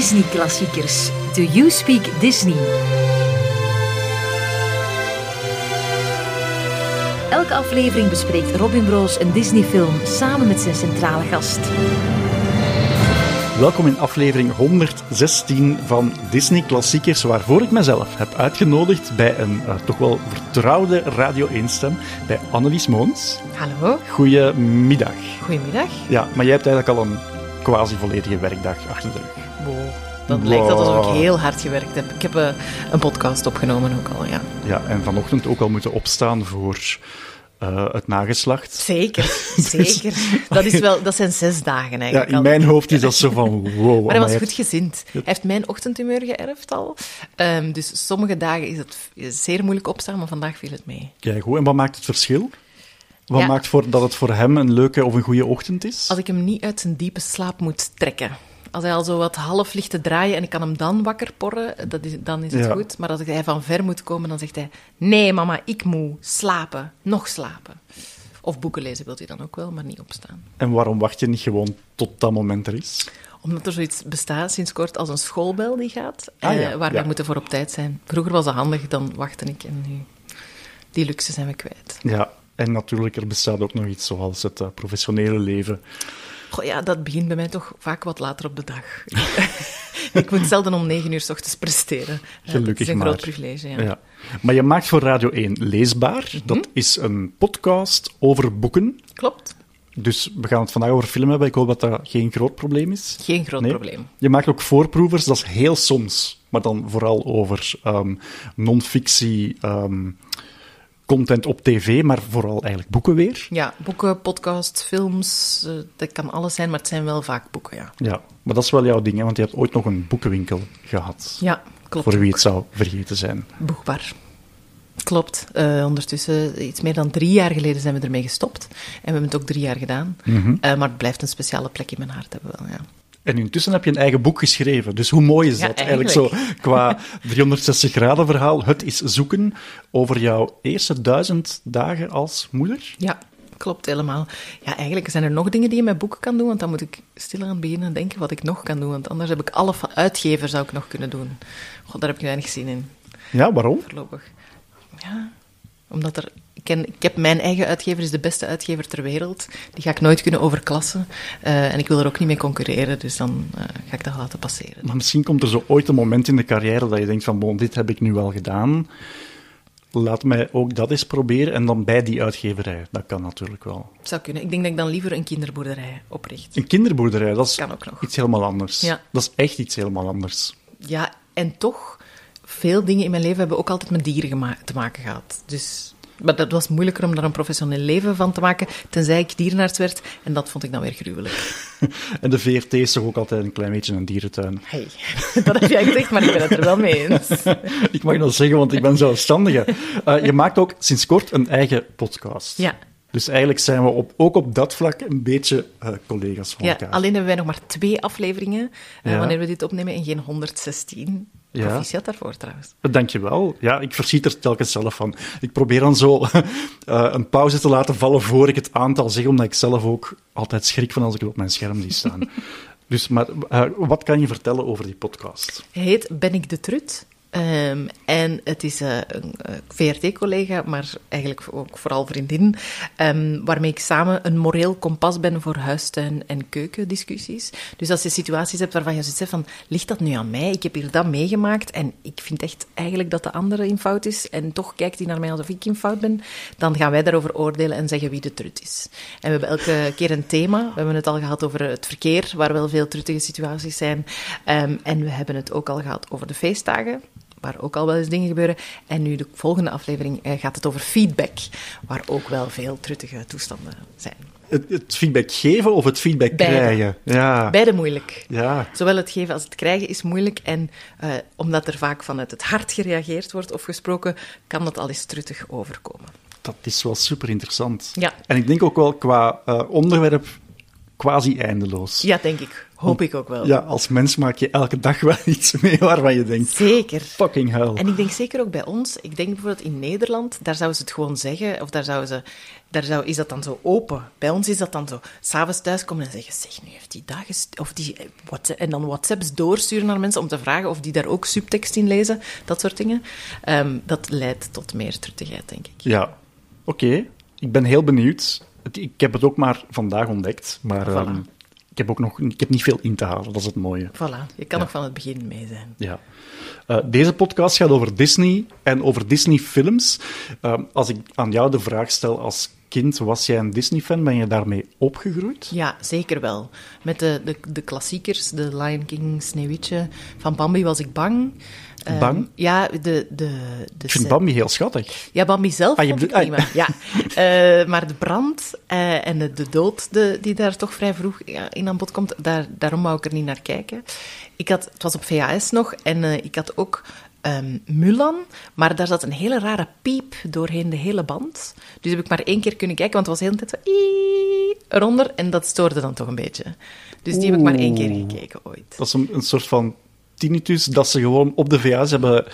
Disney-klassiekers. Do You Speak Disney? Elke aflevering bespreekt Robin Broos een Disney-film samen met zijn centrale gast. Welkom in aflevering 116 van Disney Klassiekers, waarvoor ik mezelf heb uitgenodigd bij een uh, toch wel vertrouwde Radio 1-stem, bij Annelies Moons. Hallo. Goedemiddag. Goedemiddag. Ja, maar jij hebt eigenlijk al een quasi volledige werkdag achter de rug. Wow. Dat lijkt dat alsof ik heel hard gewerkt heb. Ik heb uh, een podcast opgenomen ook al, ja. Ja, en vanochtend ook al moeten opstaan voor uh, het nageslacht. Zeker, zeker. Dat, is wel, dat zijn zes dagen eigenlijk. Ja, in mijn hoofd is dat zo van wow. Maar hij was goed gezind. Hij heeft mijn ochtendhumeur geërfd al. Um, dus sommige dagen is het zeer moeilijk opstaan, maar vandaag viel het mee. Kijk, goed. En wat maakt het verschil? Wat ja. maakt voor, dat het voor hem een leuke of een goede ochtend is? Als ik hem niet uit zijn diepe slaap moet trekken. Als hij al zo wat half ligt te draaien en ik kan hem dan wakker porren, dat is, dan is het ja. goed. Maar als hij van ver moet komen, dan zegt hij... Nee, mama, ik moet slapen. Nog slapen. Of boeken lezen wilt hij dan ook wel, maar niet opstaan. En waarom wacht je niet gewoon tot dat moment er is? Omdat er zoiets bestaat sinds kort als een schoolbel die gaat, ah, ja. eh, waar ja. we moeten voor op tijd zijn. Vroeger was dat handig, dan wachtte ik en nu... Die luxe zijn we kwijt. Ja, en natuurlijk, er bestaat ook nog iets zoals het uh, professionele leven. Goh, ja, dat begint bij mij toch vaak wat later op de dag. ik moet zelden om negen uur s ochtends presteren. Gelukkig dat is een maar. groot privilege, ja. ja. Maar je maakt voor Radio 1 Leesbaar. Mm -hmm. Dat is een podcast over boeken. Klopt. Dus we gaan het vandaag over film hebben. Ik hoop dat dat geen groot probleem is. Geen groot nee. probleem. Je maakt ook voorproevers, dat is heel soms. Maar dan vooral over um, non-fictie... Um, content op tv, maar vooral eigenlijk boeken weer. Ja, boeken, podcasts, films, uh, dat kan alles zijn, maar het zijn wel vaak boeken, ja. Ja, maar dat is wel jouw ding, hè? want je hebt ooit nog een boekenwinkel gehad. Ja, klopt. Voor wie het zou vergeten zijn. Boekbar. Klopt. Uh, ondertussen, iets meer dan drie jaar geleden zijn we ermee gestopt. En we hebben het ook drie jaar gedaan. Mhm. Mm -hmm. uh, maar het blijft een speciale plek in mijn hart hebben wel, ja. En intussen heb je een eigen boek geschreven. Dus hoe mooi is ja, dat? Eigenlijk. eigenlijk zo qua 360 graden verhaal. Het is zoeken over jouw eerste duizend dagen als moeder. Ja, klopt helemaal. Ja, eigenlijk zijn er nog dingen die je met boeken kan doen, want dan moet ik stilaan beginnen denken wat ik nog kan doen. Want anders heb ik alle uitgever zou ik nog kunnen doen. God, daar heb ik weinig zin in. Ja, waarom? Voorlopig. Ja, omdat er ik, ken, ik heb mijn eigen uitgever, is de beste uitgever ter wereld. Die ga ik nooit kunnen overklassen. Uh, en ik wil er ook niet mee concurreren, dus dan uh, ga ik dat laten passeren. Maar misschien komt er zo ooit een moment in de carrière dat je denkt van, bon, dit heb ik nu wel gedaan. Laat mij ook dat eens proberen en dan bij die uitgeverij. Dat kan natuurlijk wel. Zou kunnen. Ik denk dat ik dan liever een kinderboerderij opricht. Een kinderboerderij, dat is kan ook nog. iets helemaal anders. Ja. Dat is echt iets helemaal anders. Ja, en toch, veel dingen in mijn leven hebben ook altijd met dieren te maken gehad. Dus maar dat was moeilijker om daar een professioneel leven van te maken, tenzij ik dierenarts werd. En dat vond ik dan weer gruwelijk. En de VRT is toch ook altijd een klein beetje een dierentuin? Hey, dat heb jij gezegd, maar ik ben het er wel mee eens. ik mag dat zeggen, want ik ben zelfstandige. Uh, je maakt ook sinds kort een eigen podcast. Ja. Dus eigenlijk zijn we op, ook op dat vlak een beetje uh, collega's van ja, elkaar. Alleen hebben wij nog maar twee afleveringen, uh, ja. wanneer we dit opnemen, en geen 116. Ja. Proficiat daarvoor trouwens. Dankjewel. Ja, ik verschiet er telkens zelf van. Ik probeer dan zo uh, een pauze te laten vallen voor ik het aantal zeg, omdat ik zelf ook altijd schrik van als ik het op mijn scherm zie staan. dus, maar uh, wat kan je vertellen over die podcast? Hij heet Ben ik de Trut? Um, en het is uh, een uh, VRT-collega, maar eigenlijk ook vooral vriendin, um, waarmee ik samen een moreel kompas ben voor huistuin- en keukendiscussies. Dus als je situaties hebt waarvan je zegt van, ligt dat nu aan mij? Ik heb hier dat meegemaakt en ik vind echt eigenlijk dat de andere in fout is en toch kijkt hij naar mij alsof ik in fout ben, dan gaan wij daarover oordelen en zeggen wie de trut is. En we hebben elke keer een thema. We hebben het al gehad over het verkeer, waar wel veel truttige situaties zijn. Um, en we hebben het ook al gehad over de feestdagen waar ook al wel eens dingen gebeuren. En nu de volgende aflevering uh, gaat het over feedback, waar ook wel veel truttige toestanden zijn. Het, het feedback geven of het feedback Beide. krijgen? Ja. Beide moeilijk. Ja. Zowel het geven als het krijgen is moeilijk. En uh, omdat er vaak vanuit het hart gereageerd wordt of gesproken, kan dat al eens truttig overkomen. Dat is wel super interessant. Ja. En ik denk ook wel qua uh, onderwerp quasi eindeloos. Ja, denk ik. Hoop ik ook wel. Ja, als mens maak je elke dag wel iets mee waarvan je denkt, Zeker. fucking hell. En ik denk zeker ook bij ons, ik denk bijvoorbeeld in Nederland, daar zouden ze het gewoon zeggen, of daar, zouden ze, daar zou, is dat dan zo open. Bij ons is dat dan zo, s'avonds thuiskomen en zeggen, zeg, nu heeft die dag of die, eh, WhatsApp, en dan WhatsApps doorsturen naar mensen om te vragen of die daar ook subtekst in lezen, dat soort dingen. Ehm, dat leidt tot meer truttigheid, denk ik. Ja, oké. Ik ben heel benieuwd. Ik heb het ook maar vandaag ontdekt, maar Voilà. ehm, ik heb ook nog ik heb niet veel in te halen. Dat is het mooie. Voilà, je kan Ja. nog van het begin mee zijn. Ja. Eh, deze podcast gaat over Disney en over Disney-films. Ehm, als ik aan jou de vraag stel als kind, was jij een Disney-fan? Ben je daarmee opgegroeid? Ja, zeker wel. Met de, de, de klassiekers, de Lion King, Sneeuwwitje. Van Bambi was ik bang. Ehm? Ja, de... de, de Ik vind Bambi heel schattig. Ja, Bambi zelf Ah, je vond ik bedoelt- prima. Ja. Eh, maar de brand eh, en de, de dood de, die daar toch vrij vroeg ja, in aan bod komt, daar, daarom wou ik er niet naar kijken. Ik had, het was op VHS nog en eh, ik had ook ehm, Mulan, maar daar zat een hele rare piep doorheen de hele band. Dus heb ik maar één keer kunnen kijken, want het was de hele tijd zo eronder en dat stoorde dan toch een beetje. Dus die heb ik maar één keer gekeken ooit. Dat is een, een soort van dat ze gewoon op de VS hebben.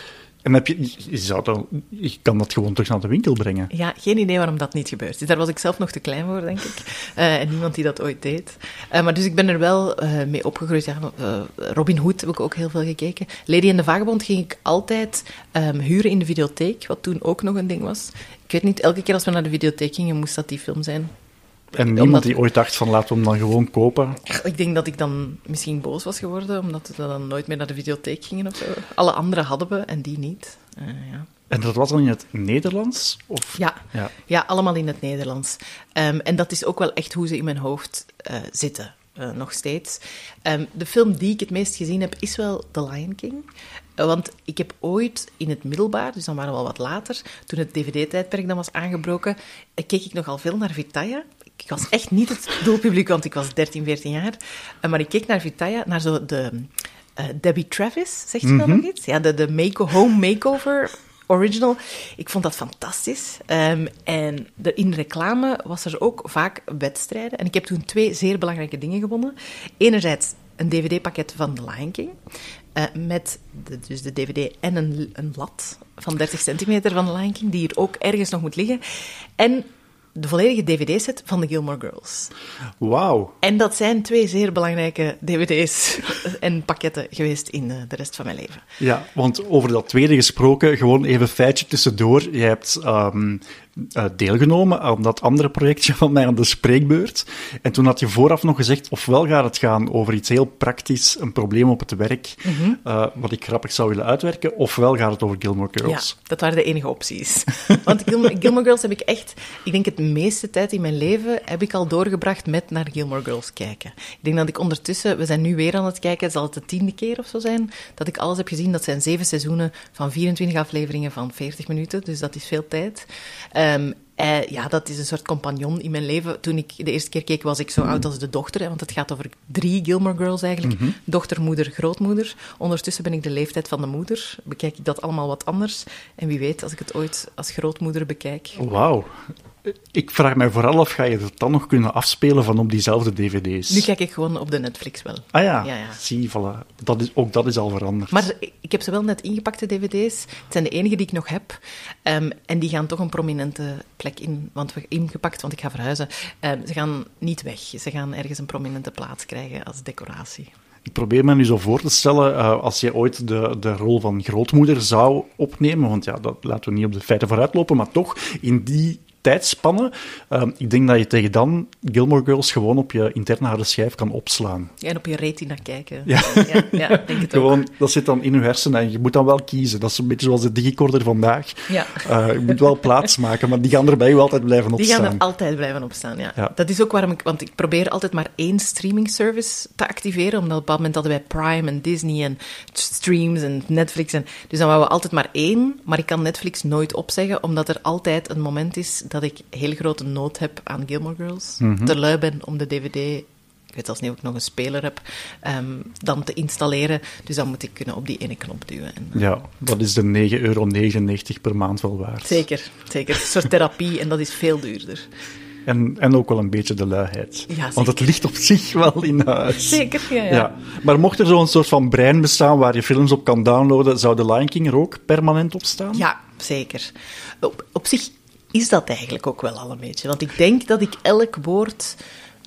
En heb je, je, zou dan, je kan dat gewoon terug naar de winkel brengen. Ja, geen idee waarom dat niet gebeurt. Daar was ik zelf nog te klein voor, denk ik. Eh, en niemand die dat ooit deed. Eh, maar dus ik ben er wel eh, mee opgegroeid. Robin Hood heb ik ook heel veel gekeken. Lady en de Vagebond ging ik altijd ehm, huren in de videotheek, wat toen ook nog een ding was. Ik weet niet, elke keer als we naar de videotheek gingen, moest dat die film zijn. En niemand Omdat- die ooit dacht van laten we hem dan gewoon kopen. Ik denk dat ik dan misschien boos was geworden, omdat we dan nooit meer naar de videotheek gingen of zo. Alle anderen hadden we en die niet. Eh, ja. En dat was dan in het Nederlands? Of? Ja, Ja. ja. allemaal in het Nederlands. Ehm, en dat is ook wel echt hoe ze in mijn hoofd eh, zitten, eh, nog steeds. Ehm, de film die ik het meest gezien heb, is wel The Lion King. Want ik heb ooit in het middelbaar, dus dan waren we al wat later, toen het dvd-tijdperk dan was aangebroken, keek ik nogal veel naar Vitaya. Ik was echt niet het doelpubliek, want ik was 13, 14 jaar. Eh, maar ik keek naar Vitaya, naar zo de... eh, Debbie Travis, zegt ze dan nog iets? Ja, de, de make home makeover original. Ik vond dat fantastisch. Ehm, en de, in reclame was er ook vaak wedstrijden. En ik heb toen twee zeer belangrijke dingen gewonnen. Enerzijds een dvd-pakket van The Lion King. eh, met de, dus de dvd en een, een lat van 30 centimeter van The Lion King, die hier ook ergens nog moet liggen. En de volledige dvd-set van de Gilmore Girls. Wauw. En dat zijn twee zeer belangrijke dvd's en pakketten geweest in eh, de rest van mijn leven. Ja, want over dat tweede gesproken, gewoon even feitje tussendoor. Jij hebt ehm, eh, deelgenomen aan dat andere projectje van mij aan de spreekbeurt. En toen had je vooraf nog gezegd, ofwel gaat het gaan over iets heel praktisch, een probleem op het werk, eh, wat ik grappig zou willen uitwerken, ofwel gaat het over Gilmore Girls. Ja, dat waren de enige opties. Want Gilmore, Gilmore Girls heb ik echt, ik denk het meeste tijd in mijn leven heb ik al doorgebracht met naar Gilmore Girls kijken. Ik denk dat ik ondertussen, we zijn nu weer aan het kijken, zal het de tiende keer of zo zijn, dat ik alles heb gezien. Dat zijn zeven seizoenen van 24 afleveringen van 40 minuten, dus dat is veel tijd. Eh, ja, dat is een soort compagnon in mijn leven. Toen ik de eerste keer keek, was ik zo oud als de dochter. hè, Want het gaat over drie Gilmore Girls eigenlijk. Dochter, moeder, grootmoeder. Ondertussen ben ik de leeftijd van de moeder. Bekijk ik dat allemaal wat anders. En wie weet, als ik het ooit als grootmoeder bekijk. Wauw. Ik vraag mij vooral af, ga je het dan nog kunnen afspelen van op diezelfde dvd's? Nu kijk ik gewoon op de Netflix wel. Ah ja, Ja, ja. zie, voilà. Dat is, ook dat is al veranderd. Maar ik heb ze wel net ingepakte dvd's. Het zijn de enige die ik nog heb. Ehm, en die gaan toch een prominente plek in, want we, ingepakt, want ik ga verhuizen. Ehm, ze gaan niet weg. Ze gaan ergens een prominente plaats krijgen als decoratie. Ik probeer me nu zo voor te stellen, eh, als je ooit de, de rol van grootmoeder zou opnemen, want ja, dat laten we niet op de feiten vooruitlopen, maar toch, in die tijdspanne, eh, ik denk dat je tegen dan Gilmore Girls gewoon op je interne harde schijf kan opslaan. Ja, en op je retina kijken. Ja. ja, denk het ook. Gewoon, dat zit dan in je hersenen en je moet dan wel kiezen. Dat is een beetje zoals de digicorder vandaag. Ja. Eh, je moet wel plaats maken, maar die gaan er bij je altijd blijven Die opstaan. gaan er altijd blijven op staan, ja. Ja. Dat is ook waarom ik... Want ik probeer altijd maar één streaming service te activeren, omdat op bepaald moment hadden wij Prime en Disney en streams en Netflix. En, dus dan wouden we altijd maar één, maar ik kan Netflix nooit opzeggen, omdat er altijd een moment is dat ik heel grote nood heb aan Gilmore Girls. Te lui ben om de DVD... Ik weet zelfs niet of ik nog een speler heb, ehm, dan te installeren. Dus dan moet ik kunnen op die ene knop duwen. En, Ja, dat is de 9,99 euro per maand wel waard. Zeker, zeker. Het is een soort therapie en dat is veel duurder. En, en ook wel een beetje de luiheid. Ja, Want het ligt op zich wel in huis. Zeker, ja. ja. Ja. Maar mocht er zo'n soort van brein bestaan waar je films op kan downloaden, zou The Lion King er ook permanent op staan? Ja, zeker. Op, op zich is dat eigenlijk ook wel al een beetje. Want ik denk dat ik elk woord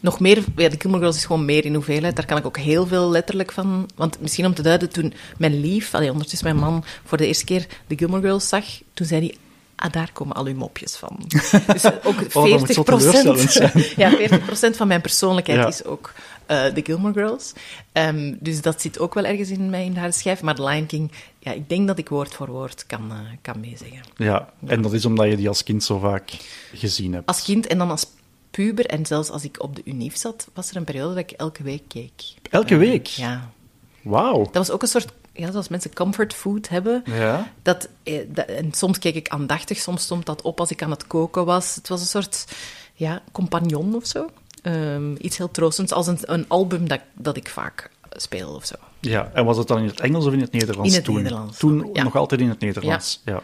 nog meer... Ja, de Gilmore Girls is gewoon meer in hoeveelheid. Daar kan ik ook heel veel letterlijk van... Want misschien om te duiden, toen mijn lief, allee, ondertussen mijn man, voor de eerste keer de Gilmore Girls zag, toen zei hij... Ah, daar komen al uw mopjes van. Dus ook 40 Oh, dat moet zo teleurstellend zijn. ja, 40% van mijn persoonlijkheid Ja. is ook eh, de Gilmore Girls. Ehm, dus dat zit ook wel ergens in mij in harde schijf. Maar The Lion King, ja, ik denk dat ik woord voor woord kan, eh, kan meezeggen. Ja, en dat is omdat je die als kind zo vaak gezien hebt. Als kind en dan als puber, en zelfs als ik op de UNIF zat, was er een periode dat ik elke week keek. Elke Eh, week? Ja. Wauw. Dat was ook een soort, ja, zoals mensen comfort food hebben. Ja. Dat, eh, dat, en soms keek ik aandachtig, soms stond dat op als ik aan het koken was. Het was een soort ja, compagnon of zo. Ehm, iets heel troostends, als een, een album dat, dat ik vaak speel of zo. Ja, en was het dan in het Engels of in het Nederlands In het toen? Nederlands. Toen Ja. nog altijd in het Nederlands, ja.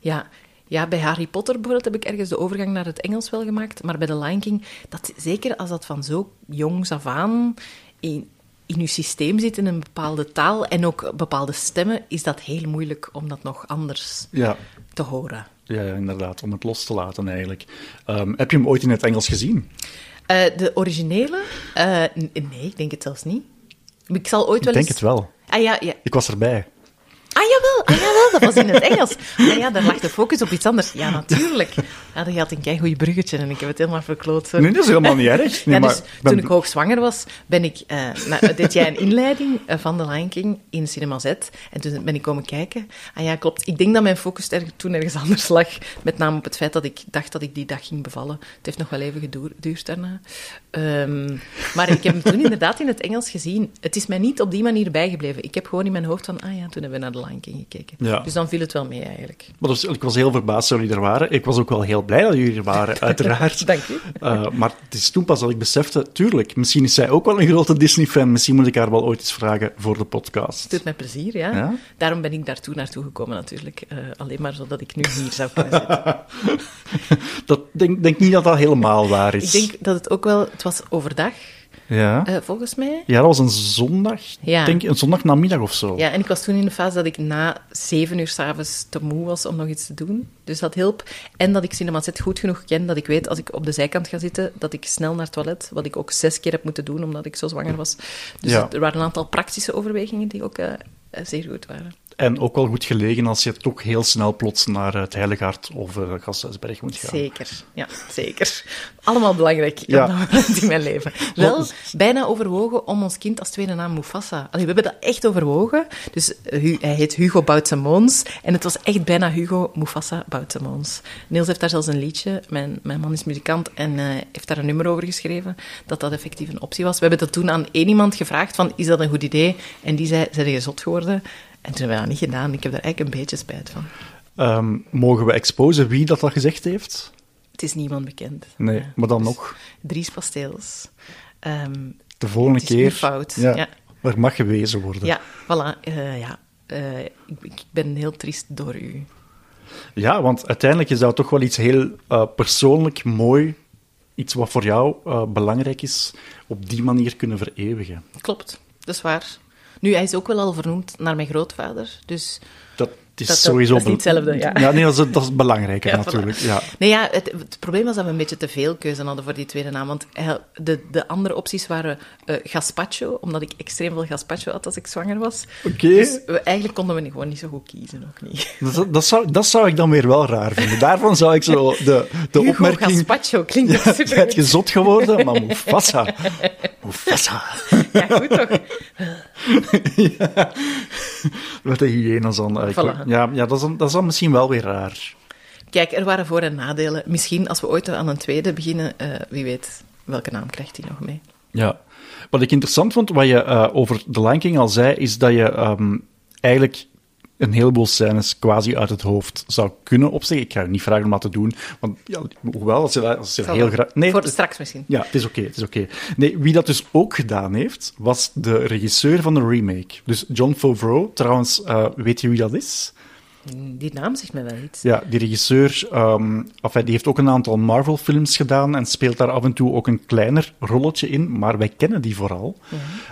Ja. Ja, bij Harry Potter bijvoorbeeld heb ik ergens de overgang naar het Engels wel gemaakt. Maar bij The Lion King, dat, zeker als dat van zo jongs af aan in, in je systeem zit in een bepaalde taal en ook bepaalde stemmen, is dat heel moeilijk om dat nog anders Ja, te horen. ja, ja, inderdaad, om het los te laten eigenlijk. Ehm, heb je hem ooit in het Engels gezien? Eh, de originele? Eh, nee, ik denk het zelfs niet. Ik zal ooit Ik wel denk eens... het wel. Ah ja, ja. Ik was erbij. Ah jawel, ah, jawel, dat was in het Engels. Ah ja, daar lag de focus op iets anders. Ja, natuurlijk. Ja, dat had een kei goeie bruggetje en ik heb het helemaal verkloot. Nee, dat is helemaal niet erg. Nee, ja, maar dus ben- toen ik hoogzwanger was, ben ik, eh, nou, deed jij een inleiding eh, van The Lion King in Cinema Z. En toen ben ik komen kijken. Ah ja, klopt. Ik denk dat mijn focus er, toen ergens anders lag. Met name op het feit dat ik dacht dat ik die dag ging bevallen. Het heeft nog wel even geduur- geduurd daarna. Ehm, maar ik heb hem toen inderdaad in het Engels gezien. Het is mij niet op die manier bijgebleven. Ik heb gewoon in mijn hoofd van, ah ja, toen hebben we naar The King gekeken. Ja. Dus dan viel het wel mee eigenlijk. Maar dus, ik was heel verbaasd dat jullie er waren. Ik was ook wel heel blij dat jullie er waren, uiteraard. Dank u. Eh, maar het is toen pas dat ik besefte, tuurlijk, misschien is zij ook wel een grote Disney-fan. Misschien moet ik haar wel ooit eens vragen voor de podcast. Het doet mij plezier, ja. Ja? Daarom ben ik daartoe naartoe gekomen natuurlijk. Eh, alleen maar zodat ik nu hier zou kunnen zitten. Dat denk, denk niet dat dat helemaal waar is. Ik denk dat het ook wel... Het was overdag, Ja. eh, volgens mij. ja, dat was een zondag. Ja. Denk, een zondagnamiddag of zo. Ja, en ik was toen in de fase dat ik na zeven uur s'avonds te moe was om nog iets te doen. Dus dat hielp. En dat ik Cinema Zet goed genoeg ken, dat ik weet als ik op de zijkant ga zitten, dat ik snel naar het toilet, wat ik ook zes keer heb moeten doen, omdat ik zo zwanger was. Dus Ja. er waren een aantal praktische overwegingen die ook eh, zeer goed waren. En ook wel goed gelegen als je toch heel snel plots naar het Heilige Hart of uh, Gasthuisberg moet gaan. Zeker, ja, zeker. Allemaal belangrijk Ja. in mijn leven. Wel, bijna overwogen om ons kind als tweede naam Mufasa. Allee, we hebben dat echt overwogen. Dus eh, hij heet Hugo Boutsemoons. En het was echt bijna Hugo Mufasa Boutsemoons. Niels heeft daar zelfs een liedje. Mijn, mijn man is muzikant en eh, heeft daar een nummer over geschreven. Dat dat effectief een optie was. We hebben dat toen aan één iemand gevraagd van, is dat een goed idee? En die zei, zijn je zot geworden? En toen hebben we dat niet gedaan. Ik heb daar eigenlijk een beetje spijt van. Ehm, mogen we exposen wie dat, dat gezegd heeft? Het is niemand bekend. Nee, Ja, maar dan dus nog. Dries Pasteels. Ehm, De volgende het is keer. fout. Ja, Ja. Er mag gewezen worden. ja, voilà. eh, ja. Eh, ik, ik ben heel triest door u. Ja, want uiteindelijk is dat toch wel iets heel eh, persoonlijk mooi. Iets wat voor jou belangrijk is, op die manier kunnen vereeuwigen. Klopt, dat is waar. Nu, hij is ook wel al vernoemd naar mijn grootvader, dus... Dat is Dat- sowieso... dat is niet hetzelfde, ja. nee, dat is, dat is belangrijker Ja, voilà. natuurlijk. Ja. Nee, ja, het, het probleem was dat we een beetje te veel keuze hadden voor die tweede naam. Want de, de andere opties waren eh gazpacho, omdat ik extreem veel gazpacho had als ik zwanger was. Oké. Dus we, eigenlijk konden we gewoon niet zo goed kiezen, nog niet. Dat, dat, zou, dat zou ik dan weer wel raar vinden. Daarvan zou ik zo de, de Hugo opmerking... gazpacho klinkt Ja, super je zot geworden? Maar Mufasa. Mufasa. Ja, goed toch? Met de hyena's dan. Voilà. Ja, ja dat, is dan, dat is dan misschien wel weer raar. Kijk, er waren voor- en nadelen. Misschien als we ooit aan een tweede beginnen, eh, wie weet welke naam krijgt hij nog mee. Ja. Wat ik interessant vond, wat je eh, over The Lion King al zei, is dat je ehm, eigenlijk een heleboel scènes quasi uit het hoofd zou kunnen opzeggen. Ik ga je niet vragen om dat te doen, want ja, hoewel, als je, dat- als je heel graag... Nee, voor straks misschien. Ja, het is oké, het is oké. Nee, wie dat dus ook gedaan heeft, was de regisseur van de remake. Dus John Favreau, trouwens, eh, weet je wie dat is? Die naam zegt me wel iets. Ja, die regisseur enfin, die heeft ook een aantal Marvel-films gedaan en speelt daar af en toe ook een kleiner rolletje in, maar wij kennen die vooral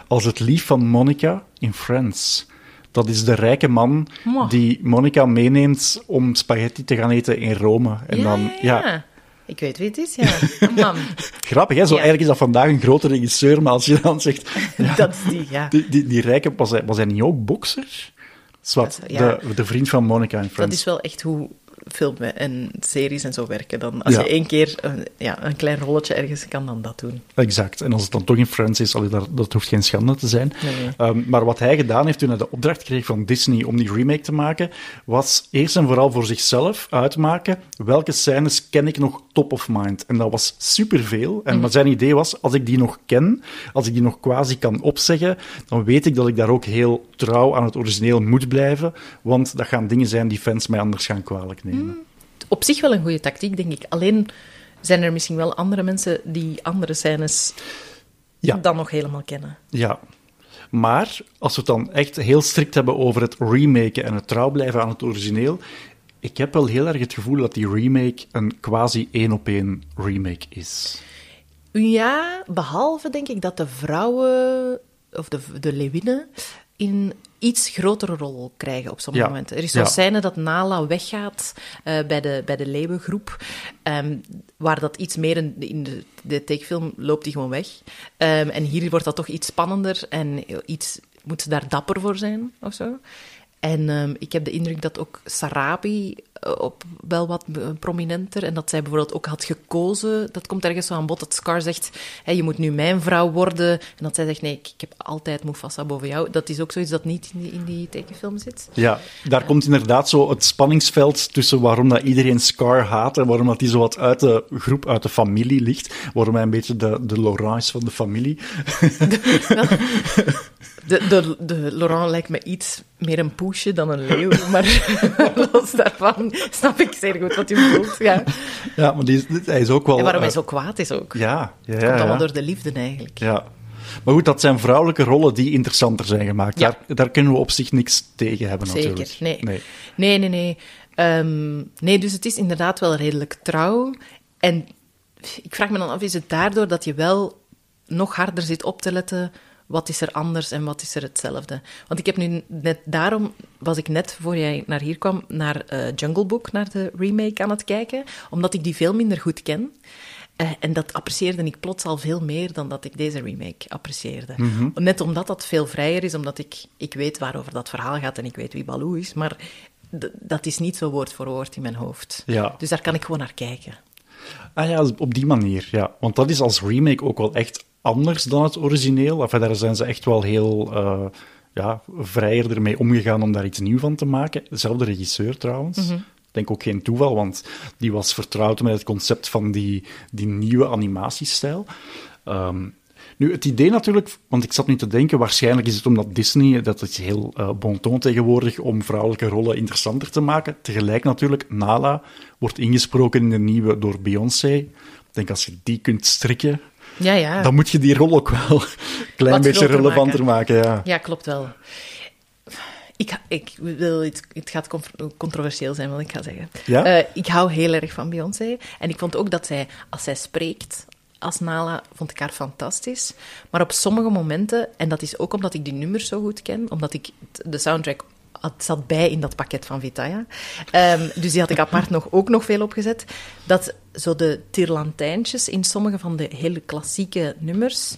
als het lief van Monica in Friends. Dat is de rijke man die Monica meeneemt om spaghetti te gaan eten in Rome. En ja, dan, ja. Ik weet wie het is, ja. Man, grappig hè, zo Ja. eigenlijk is dat vandaag een grote regisseur, maar als je dan zegt, dat is die, ja. die, die, die rijke, was hij, was hij niet ook bokser? Zwat, Ja. de, de vriend van Monica in Dat Friends. is wel echt hoe filmen en series en zo werken. Dan, als Ja. je één keer een, ja, een klein rolletje ergens kan, dan dat doen. Exact. En als het dan toch in Friends is, allee, dat, dat hoeft geen schande te zijn. Nee, nee. Ehm, maar wat hij gedaan heeft toen hij de opdracht kreeg van Disney om die remake te maken, was eerst en vooral voor zichzelf uitmaken welke scènes ken ik nog top of mind. En dat was superveel. En wat zijn idee was, als ik die nog ken, als ik die nog quasi kan opzeggen, dan weet ik dat ik daar ook heel trouw aan het origineel moet blijven, want dat gaan dingen zijn die fans mij anders gaan kwalijk nemen. Op zich wel een goede tactiek, denk ik. Alleen zijn er misschien wel andere mensen die andere scènes Ja. dan nog helemaal kennen. Ja. Maar als we het dan echt heel strikt hebben over het remaken en het trouw blijven aan het origineel, ik heb wel heel erg het gevoel dat die remake een quasi één op één remake is. Ja, behalve denk ik dat de vrouwen, of de, de leeuwinnen, in iets grotere rol krijgen op sommige Ja, momenten. Er is zo'n ja. scène dat Nala weggaat eh, bij, de, bij de leeuwengroep, ehm, waar dat iets meer in, in de, de tekenfilm loopt die gewoon weg. Ehm, en hier wordt dat toch iets spannender en iets, moet ze daar dapper voor zijn of zo. En ehm, ik heb de indruk dat ook Sarabi op wel wat eh, prominenter. En dat zij bijvoorbeeld ook had gekozen. Dat komt ergens zo aan bod dat Scar zegt: Je moet nu mijn vrouw worden. En dat zij zegt: Nee, ik, ik heb altijd Mufasa boven jou. Dat is ook zoiets dat niet in die, in die tekenfilm zit. Ja, daar komt inderdaad zo het spanningsveld tussen waarom dat iedereen Scar haat en waarom dat hij zo wat uit de groep, uit de familie ligt. Waarom hij een beetje de, de Laurent is van de familie. De, de, de Laurent lijkt me iets meer een poesje dan een leeuw. Maar los daarvan snap ik zeer goed wat u bedoelt. Ja. Ja, maar die, is- hij is ook wel... En waarom hij eh, zo kwaad is ook. Ja, ja, Komt ja. allemaal ja. door de liefde eigenlijk. Ja. Maar goed, dat zijn vrouwelijke rollen die interessanter zijn gemaakt. Ja. Daar, daar kunnen we op zich niks tegen hebben, Zeker, natuurlijk. nee. nee. Nee, nee, nee. Ehm, nee, dus het is inderdaad wel redelijk trouw. En ik vraag me dan af, is het daardoor dat je wel nog harder zit op te letten... Wat is er anders en wat is er hetzelfde? Want ik heb nu net daarom, was ik net voor jij naar hier kwam, naar eh, Jungle Book, naar de remake aan het kijken, omdat ik die veel minder goed ken. Eh, en dat apprecieerde ik plots al veel meer dan dat ik deze remake apprecieerde. Net omdat dat veel vrijer is, omdat ik, ik weet waarover dat verhaal gaat en ik weet wie Baloo is, maar dat is niet zo woord voor woord in mijn hoofd. Ja. Dus daar kan ik gewoon naar kijken. Ah ja, op die manier, ja. Want dat is als remake ook wel echt anders dan het origineel. Enfin, daar zijn ze echt wel heel eh, ja, vrijer ermee omgegaan om daar iets nieuw van te maken. Dezelfde regisseur trouwens. Ik denk ook geen toeval, want die was vertrouwd met het concept van die, die nieuwe animatiestijl. Ehm, nu, het idee natuurlijk, want ik zat nu te denken, waarschijnlijk is het omdat Disney, dat is heel eh bon ton tegenwoordig, om vrouwelijke rollen interessanter te maken. Tegelijk natuurlijk, Nala wordt ingesproken in de nieuwe door Beyoncé. Ik denk, als je die kunt strikken, Ja, ja. dan moet je die rol ook wel een klein Wat beetje relevanter maken. ja. Ja, klopt wel. Ik, ik wil, het, het gaat con- controversieel zijn wat ik ga zeggen. Ja? Eh, ik hou heel erg van Beyoncé. En ik vond ook dat zij, als zij spreekt als Nala, vond ik haar fantastisch. Maar op sommige momenten, en dat is ook omdat ik die nummers zo goed ken, omdat ik de soundtrack had, zat bij in dat pakket van Vitaya. Ehm, dus die had ik apart nog, ook nog veel opgezet. Dat zo de tirlantijntjes in sommige van de hele klassieke nummers,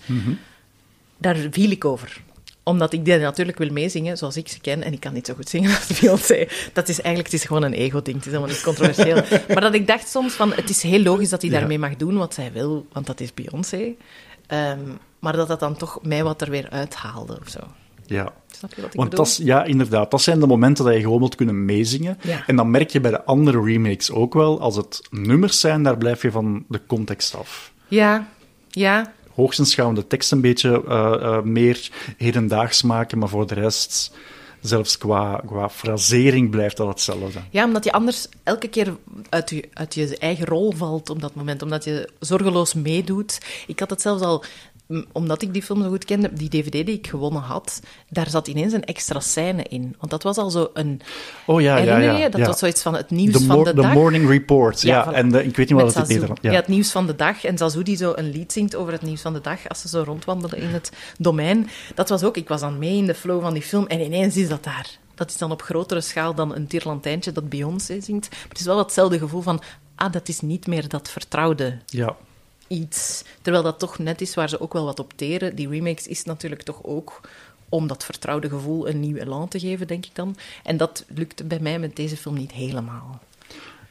daar viel ik over omdat ik die natuurlijk wil meezingen zoals ik ze ken. En ik kan niet zo goed zingen als Beyoncé. Dat is eigenlijk het is gewoon een ego-ding. Het is helemaal niet controversieel. maar dat ik dacht soms van, het is heel logisch dat hij Ja. daarmee mag doen wat zij wil. Want dat is Beyoncé. Ehm, maar dat dat dan toch mij wat er weer uithaalde of zo. Ja. Snap je wat ik Want bedoel? dat ja, inderdaad, dat zijn de momenten dat je gewoon wilt kunnen meezingen. Ja. En dan merk je bij de andere remakes ook wel, als het nummers zijn, daar blijf je van de context af. Ja, ja. Hoogstens gaan we de tekst een beetje eh, eh, meer hedendaags maken, maar voor de rest, zelfs qua, qua frasering, blijft dat hetzelfde. Ja, omdat je anders elke keer uit je, uit je eigen rol valt op dat moment. Omdat je zorgeloos meedoet. Ik had het zelfs al omdat ik die film zo goed kende, die DVD die ik gewonnen had, daar zat ineens een extra scène in. Want dat was al zo een... Oh ja, ja, ja. Dat was zoiets van het nieuws The, van de the dag. Morning Report, ja. En de, ik weet niet wat het. Nederland... Ja. Ja. het nieuws van de dag. En Zazou die zo een lied zingt over het nieuws van de dag, als ze zo rondwandelen in het domein. Dat was ook, ik was dan mee in de flow van die film en ineens is dat daar. Dat is dan op grotere schaal dan een tierlantijntje dat Beyoncé zingt. Maar het is wel hetzelfde gevoel van, ah, dat is niet meer dat vertrouwde ja. Iets. Terwijl dat toch net is waar ze ook wel wat op teren. Die remakes is natuurlijk toch ook om dat vertrouwde gevoel een nieuw elan te geven, denk ik dan. En dat lukte bij mij met deze film niet helemaal.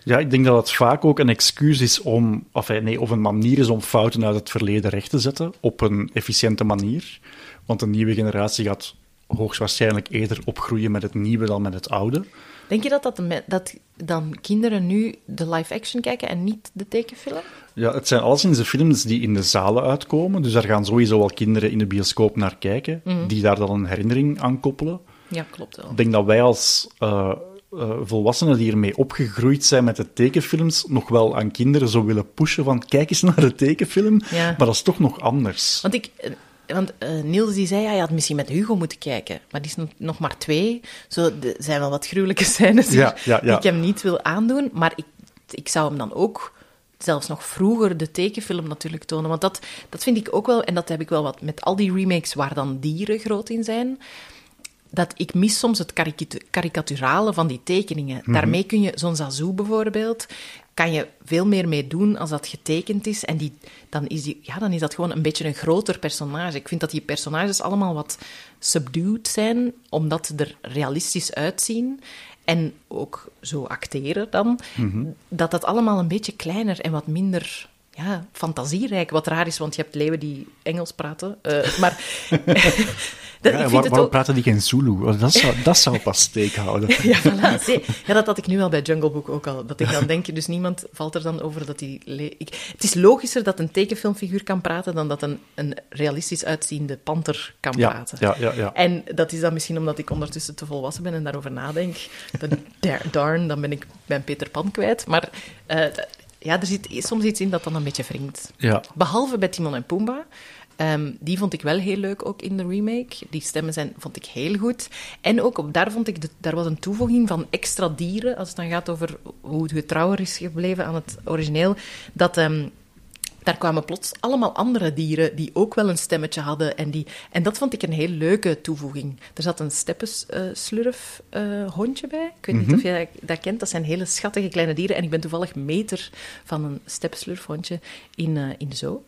Ja, ik denk dat het vaak ook een excuus is om, of eh, nee, of een manier is om fouten uit het verleden recht te zetten op een efficiënte manier. Want een nieuwe generatie gaat hoogstwaarschijnlijk eerder opgroeien met het nieuwe dan met het oude. Denk je dat, dat, dat dan kinderen nu de live-action kijken en niet de tekenfilm? Ja, het zijn alleszins de films die in de zalen uitkomen, dus daar gaan sowieso wel kinderen in de bioscoop naar kijken, die daar dan een herinnering aan koppelen. Ja, klopt wel. Ik denk dat wij als eh, eh, volwassenen die ermee opgegroeid zijn met de tekenfilms, nog wel aan kinderen zo willen pushen van kijk eens naar de tekenfilm, Ja. maar dat is toch nog anders. Want, ik, eh, want Niels die zei, ja, je had misschien met Hugo moeten kijken. Maar die is nog- maar twee. Zo, er zijn wel wat gruwelijke scènes hier Ja, ja, die ik hem niet wil aandoen. Maar ik, ik zou hem dan ook zelfs nog vroeger de tekenfilm natuurlijk tonen. Want dat, dat vind ik ook wel, en dat heb ik wel wat met al die remakes waar dan dieren groot in zijn dat ik mis soms het karikatu- karikaturale van die tekeningen. Daarmee kun je, zo'n Zazou bijvoorbeeld, kan je veel meer mee doen als dat getekend is. En die, dan, is die, ja, dan is dat gewoon een beetje een groter personage. Ik vind dat die personages allemaal wat subdued zijn, omdat ze er realistisch uitzien. En ook zo acteren dan. Dat dat allemaal een beetje kleiner en wat minder ja, fantasierijk. Wat raar is, want je hebt leeuwen die Engels praten. eh, maar dat, Ja, waar- waarom ook... praten die geen Zulu? Oh, Dat zou, dat zou pas steek houden. Ja, voilà. Ja, dat had ik nu al bij Jungle Book ook al. Dat ik dan denk, dus niemand valt er dan over dat die... Ik, het is logischer dat een tekenfilmfiguur kan praten dan dat een, een realistisch uitziende panter kan Ja, praten. ja, ja, ja. En dat is dan misschien omdat ik ondertussen te volwassen ben en daarover nadenk. Dan, darn, dan ben ik mijn Peter Pan kwijt. Maar eh, ja, er zit soms iets in dat dan een beetje wringt. Ja. Behalve bij Timon en Pumbaa. Ehm, die vond ik wel heel leuk ook in de remake. Die stemmen zijn, vond ik heel goed. En ook op, daar vond ik, de, daar was een toevoeging van extra dieren, als het dan gaat over hoe het getrouwer is gebleven aan het origineel. Dat ehm, daar kwamen plots allemaal andere dieren die ook wel een stemmetje hadden. En, die, en dat vond ik een heel leuke toevoeging. Er zat een steppenslurf eh hondje bij. Ik weet niet of je dat, dat kent. Dat zijn hele schattige kleine dieren. En ik ben toevallig meter van een steppenslurfhondje in, eh, in de zoo.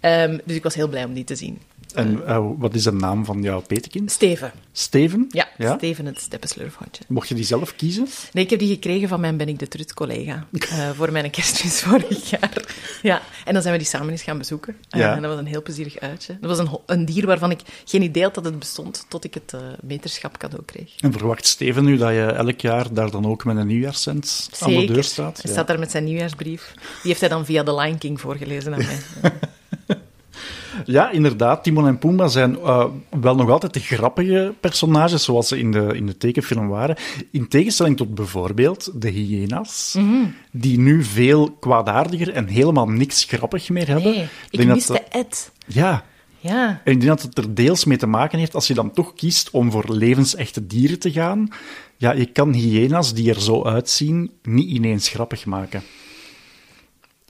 Ehm, dus ik was heel blij om die te zien. En eh, wat is de naam van jouw petekind? Steven. Steven? Ja, Steven het steppenslurfhondje. Mocht je die zelf kiezen? Nee, ik heb die gekregen van mijn Ben ik de Trut collega eh, voor mijn kerstmis vorig jaar. Ja, en dan zijn we die samen eens gaan bezoeken. Eh, Ja. En dat was een heel plezierig uitje. Dat was een, een dier waarvan ik geen idee had dat het bestond, tot ik het meterschap cadeau kreeg. En verwacht Steven nu dat je elk jaar daar dan ook met een nieuwjaarscent aan de deur staat? Hij Ja. staat daar met zijn nieuwjaarsbrief. Die heeft hij dan via The Lion King voorgelezen aan mij. Ja, inderdaad. Timon en Pumbaa zijn eh, wel nog altijd de grappige personages zoals ze in de, in de tekenfilm waren. In tegenstelling tot bijvoorbeeld de hyena's, Mhm. die nu veel kwaadaardiger en helemaal niks grappig meer hebben. Nee, ik denk miste dat- Ed. Ja, Ja, en ik denk dat het er deels mee te maken heeft als je dan toch kiest om voor levensechte dieren te gaan. Ja, je kan hyena's die er zo uitzien niet ineens grappig maken.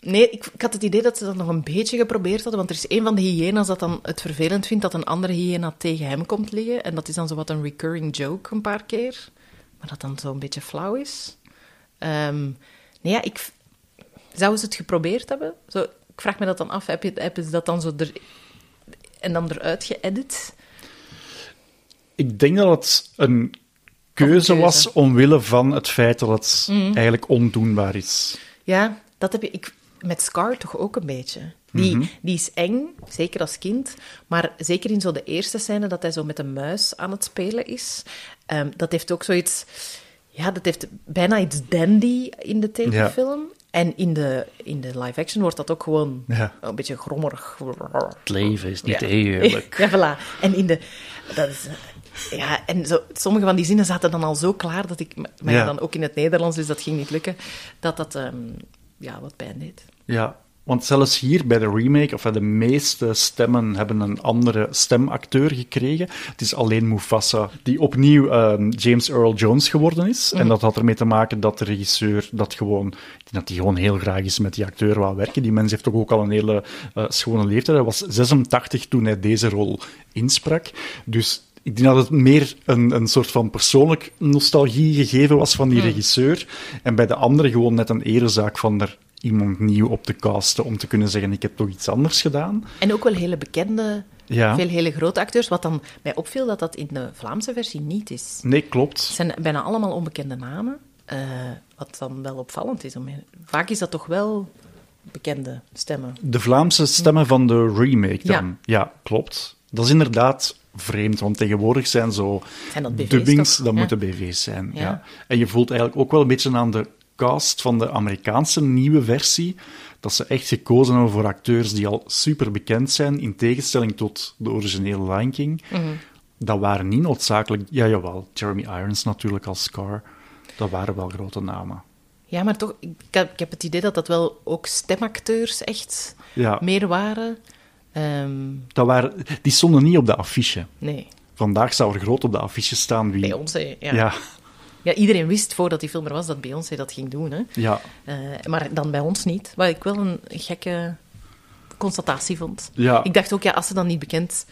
Nee, ik, ik had het idee dat ze dat nog een beetje geprobeerd hadden. Want er is een van de hyena's dat dan het vervelend vindt dat een andere hyena tegen hem komt liggen. En dat is dan zo wat een recurring joke een paar keer. Maar dat dan zo een beetje flauw is. Ehm, nee, ja, ik... Zouden ze het geprobeerd hebben? Zo, ik vraag me dat dan af. Heb je, hebben ze dat dan zo er... En dan eruit geëdit? Ik denk dat het een keuze, keuze. was omwille van het feit dat het eigenlijk ondoenbaar is. Ja, dat heb je... Ik, met Scar toch ook een beetje. Die, die is eng, zeker als kind. Maar zeker in zo de eerste scène dat hij zo met een muis aan het spelen is. ehm, dat heeft ook zoiets... Ja, dat heeft bijna iets dandy in de tekenfilm. En in de, in de live-action wordt dat ook gewoon Ja. een beetje grommerig. Het leven is niet Ja. eerlijk. Ja, voilà. En in de... Dat is, ja, en zo, sommige van die zinnen zaten dan al zo klaar dat ik... Maar Ja. dan ook in het Nederlands, dus dat ging niet lukken. Dat dat... ehm, ja, wat pijn deed. Ja. Want zelfs hier bij de remake, of de meeste stemmen hebben een andere stemacteur gekregen. Het is alleen Mufasa die opnieuw ehm, James Earl Jones geworden is. En dat had ermee te maken dat de regisseur dat gewoon, dat hij gewoon heel graag is met die acteur wou werken. Die mens heeft toch ook al een hele eh, schone leeftijd. Hij was 86 toen hij deze rol insprak. Dus ik denk dat het meer een, een soort van persoonlijk nostalgie gegeven was van die regisseur. En bij de andere gewoon net een erezaak van er iemand nieuw op te casten om te kunnen zeggen, ik heb toch iets anders gedaan. En ook wel hele bekende, Ja. veel hele grote acteurs. Wat dan mij opviel dat dat in de Vlaamse versie niet is. Nee, klopt. Het zijn bijna allemaal onbekende namen. eh, wat dan wel opvallend is. Om- Vaak is dat toch wel bekende stemmen. De Vlaamse stemmen van de remake Ja. dan. Ja, klopt. Dat is inderdaad vreemd, want tegenwoordig zijn zo Zijn dat BV's dubbings, dat Ja. moeten BV's zijn. Ja. Ja. En je voelt eigenlijk ook wel een beetje aan de cast van de Amerikaanse nieuwe versie, dat ze echt gekozen hebben voor acteurs die al super bekend zijn, in tegenstelling tot de originele Lion King. Mhm. Dat waren niet noodzakelijk... Ja, jawel. Jeremy Irons natuurlijk als Scar. Dat waren wel grote namen. Ja, maar toch, ik heb, ik heb het idee dat dat wel ook stemacteurs echt Ja, meer waren. Ehm, dat waren, die stonden niet op de affiche. nee, Vandaag zou er groot op de affiche staan wie... Beyoncé. Ja. Ja, Ja. iedereen wist voordat die film er was dat Beyoncé dat ging doen. Hè? ja, Eh, maar dan bij ons niet. Wat ik wel een gekke constatatie vond. ja. Ik dacht ook, ja, als ze dan niet bekend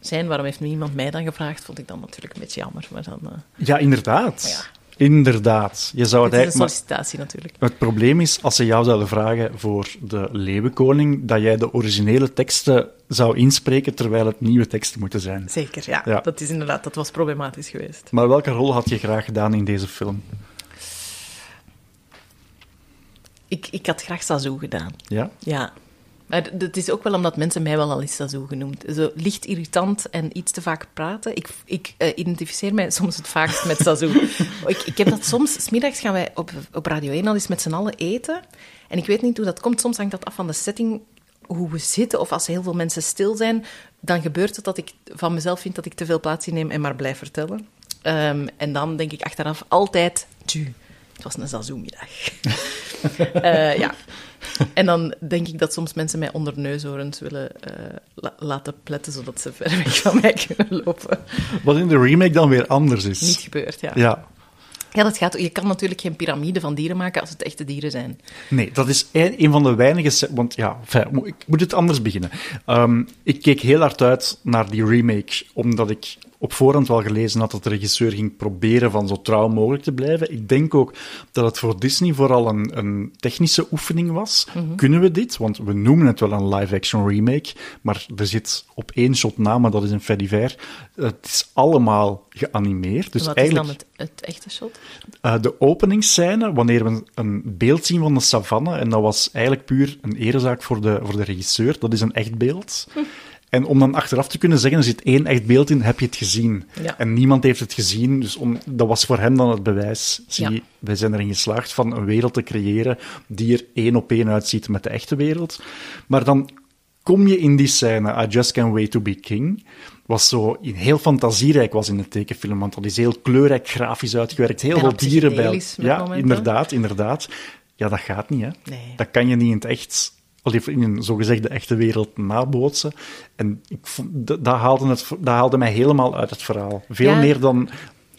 zijn, waarom heeft nu iemand mij dan gevraagd? Vond ik dan natuurlijk een beetje jammer. Maar dan, eh, Ja, inderdaad. Ja. Inderdaad. Je zou het is een maar sollicitatie natuurlijk. Het probleem is, als ze jou zouden vragen voor de Leeuwenkoning, dat jij de originele teksten zou inspreken, terwijl het nieuwe teksten moeten zijn. Zeker, ja. Ja. Dat is inderdaad, dat was problematisch geweest. Maar welke rol had je graag gedaan in deze film? Ik, ik had graag Sazoo gedaan. Ja? Ja. Maar d- het is ook wel omdat mensen mij wel al eens Sazoo genoemd. Zo licht irritant en iets te vaak praten. Ik, ik eh, identificeer mij soms het vaakst met Sazoo. ik, ik heb dat soms... Smiddags gaan wij op, op Radio 1 al eens met z'n allen eten. En ik weet niet hoe dat komt. Soms hangt dat af van de setting, hoe we zitten. Of als heel veel mensen stil zijn, dan gebeurt het dat ik van mezelf vind dat ik te veel plaats inneem en maar blijf vertellen. Ehm, en dan denk ik achteraf altijd... het was een Sazoo-middag. Eh, ja. En dan denk ik dat soms mensen mij onder neushoorns willen eh, la- laten pletten, zodat ze ver weg van mij kunnen lopen. Wat in de remake dan weer anders is. Niet gebeurd, ja. Ja. Ja, dat gaat. Je kan natuurlijk geen piramide van dieren maken als het echte dieren zijn. Nee, dat is een, een van de weinige... Want ja, ik moet het anders beginnen. Ehm, ik keek heel hard uit naar die remake, omdat ik op voorhand wel gelezen had dat de regisseur ging proberen van zo trouw mogelijk te blijven. Ik denk ook dat het voor Disney vooral een, een technische oefening was. Kunnen we dit? Want we noemen het wel een live-action remake, maar er zit op één shot na, maar dat is een fait divers. Het is allemaal geanimeerd. Dus Wat eigenlijk... is dan het, het echte shot? Uh, de openingsscène, wanneer we een beeld zien van de savanne, en dat was eigenlijk puur een erezaak voor de, voor de regisseur, dat is een echt beeld. En om dan achteraf te kunnen zeggen, er zit één echt beeld in, heb je het gezien. Ja. En niemand heeft het gezien, dus om, dat was voor hem dan het bewijs. Zie, Ja. wij zijn erin geslaagd van een wereld te creëren die er één op één uitziet met de echte wereld. Maar dan kom je in die scène, I Just Can't Wait to Be King, was zo heel fantasierijk was in de tekenfilm, want dat is heel kleurrijk grafisch uitgewerkt, heel veel dieren bij. Ja, inderdaad, inderdaad. Ja, dat gaat niet, hè. Nee. Dat kan je niet in het echt, in een zogezegde echte wereld nabootsen. En ik vond, dat, haalde het, dat haalde mij helemaal uit het verhaal. Veel Ja. meer dan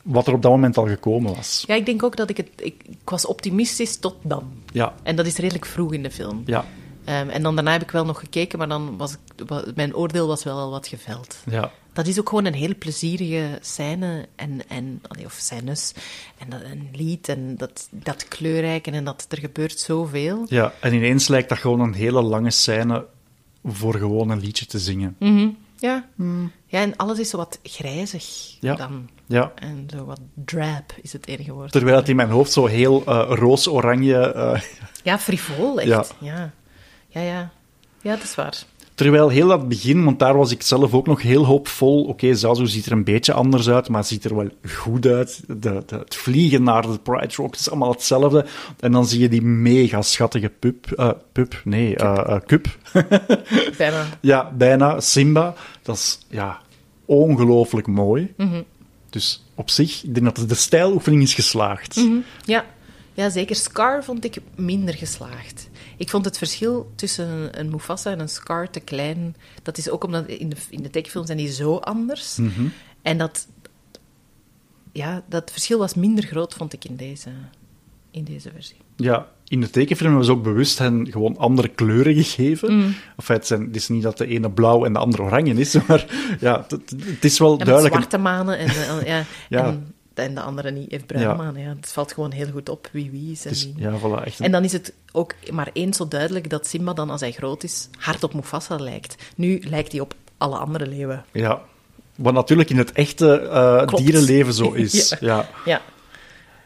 wat er op dat moment al gekomen was. Ja, ik denk ook dat ik het... Ik, ik was optimistisch tot dan. Ja, En dat is redelijk vroeg in de film. ja, Ehm, en dan daarna heb ik wel nog gekeken, maar dan was ik, mijn oordeel was wel al wat geveld. ja. Dat is ook gewoon een hele plezierige scène en, en of scènes en een lied en dat, dat kleurrijk en dat er gebeurt zoveel. Ja, en ineens lijkt dat gewoon een hele lange scène voor gewoon een liedje te zingen. Mhm. Ja. ja, en alles is zo wat grijzig Ja. dan. Ja. En zo wat drab is het enige woord. Terwijl het in mijn hoofd zo heel eh, roos-oranje... eh, Ja, frivol, echt. Ja. Ja. Ja, ja. Ja, dat is waar. Terwijl heel dat begin, want daar was ik zelf ook nog heel hoopvol. Oké, Zazu ziet er een beetje anders uit, maar ziet er wel goed uit. De, de- het vliegen naar de Pride Rock is allemaal hetzelfde. En dan zie je die mega schattige pup. eh, pup? Nee, eh eh, kup. Bijna. ja, bijna. Simba. Dat is ja, ongelooflijk mooi. Mhm. Dus op zich, ik denk dat de stijloefening is geslaagd. Ja. ja, zeker. Scar vond ik minder geslaagd. Ik vond het verschil tussen een, een Mufasa en een Scar te klein. Dat is ook omdat in de, in de tekenfilm zijn die zo anders. Mhm. En dat, ja, dat verschil was minder groot, vond ik in deze, in deze versie. Ja, in de tekenfilm hebben ze ook bewust hen gewoon andere kleuren gegeven. Mm. Enfin, het, zijn, het is niet dat de ene blauw en de andere oranje is, maar ja, het, het is wel duidelijk. een- zwarte manen en, ja, Ja. en, en de andere niet heeft bruine Ja. Het valt gewoon heel goed op wie wie is en het is- wie ja, voilà, echt. een- En dan is het ook maar eens zo duidelijk dat Simba dan, als hij groot is, hard op Mufasa lijkt. Nu lijkt hij op alle andere leeuwen. Ja. Wat natuurlijk in het echte eh, dierenleven zo is. Ja. ja. Ja,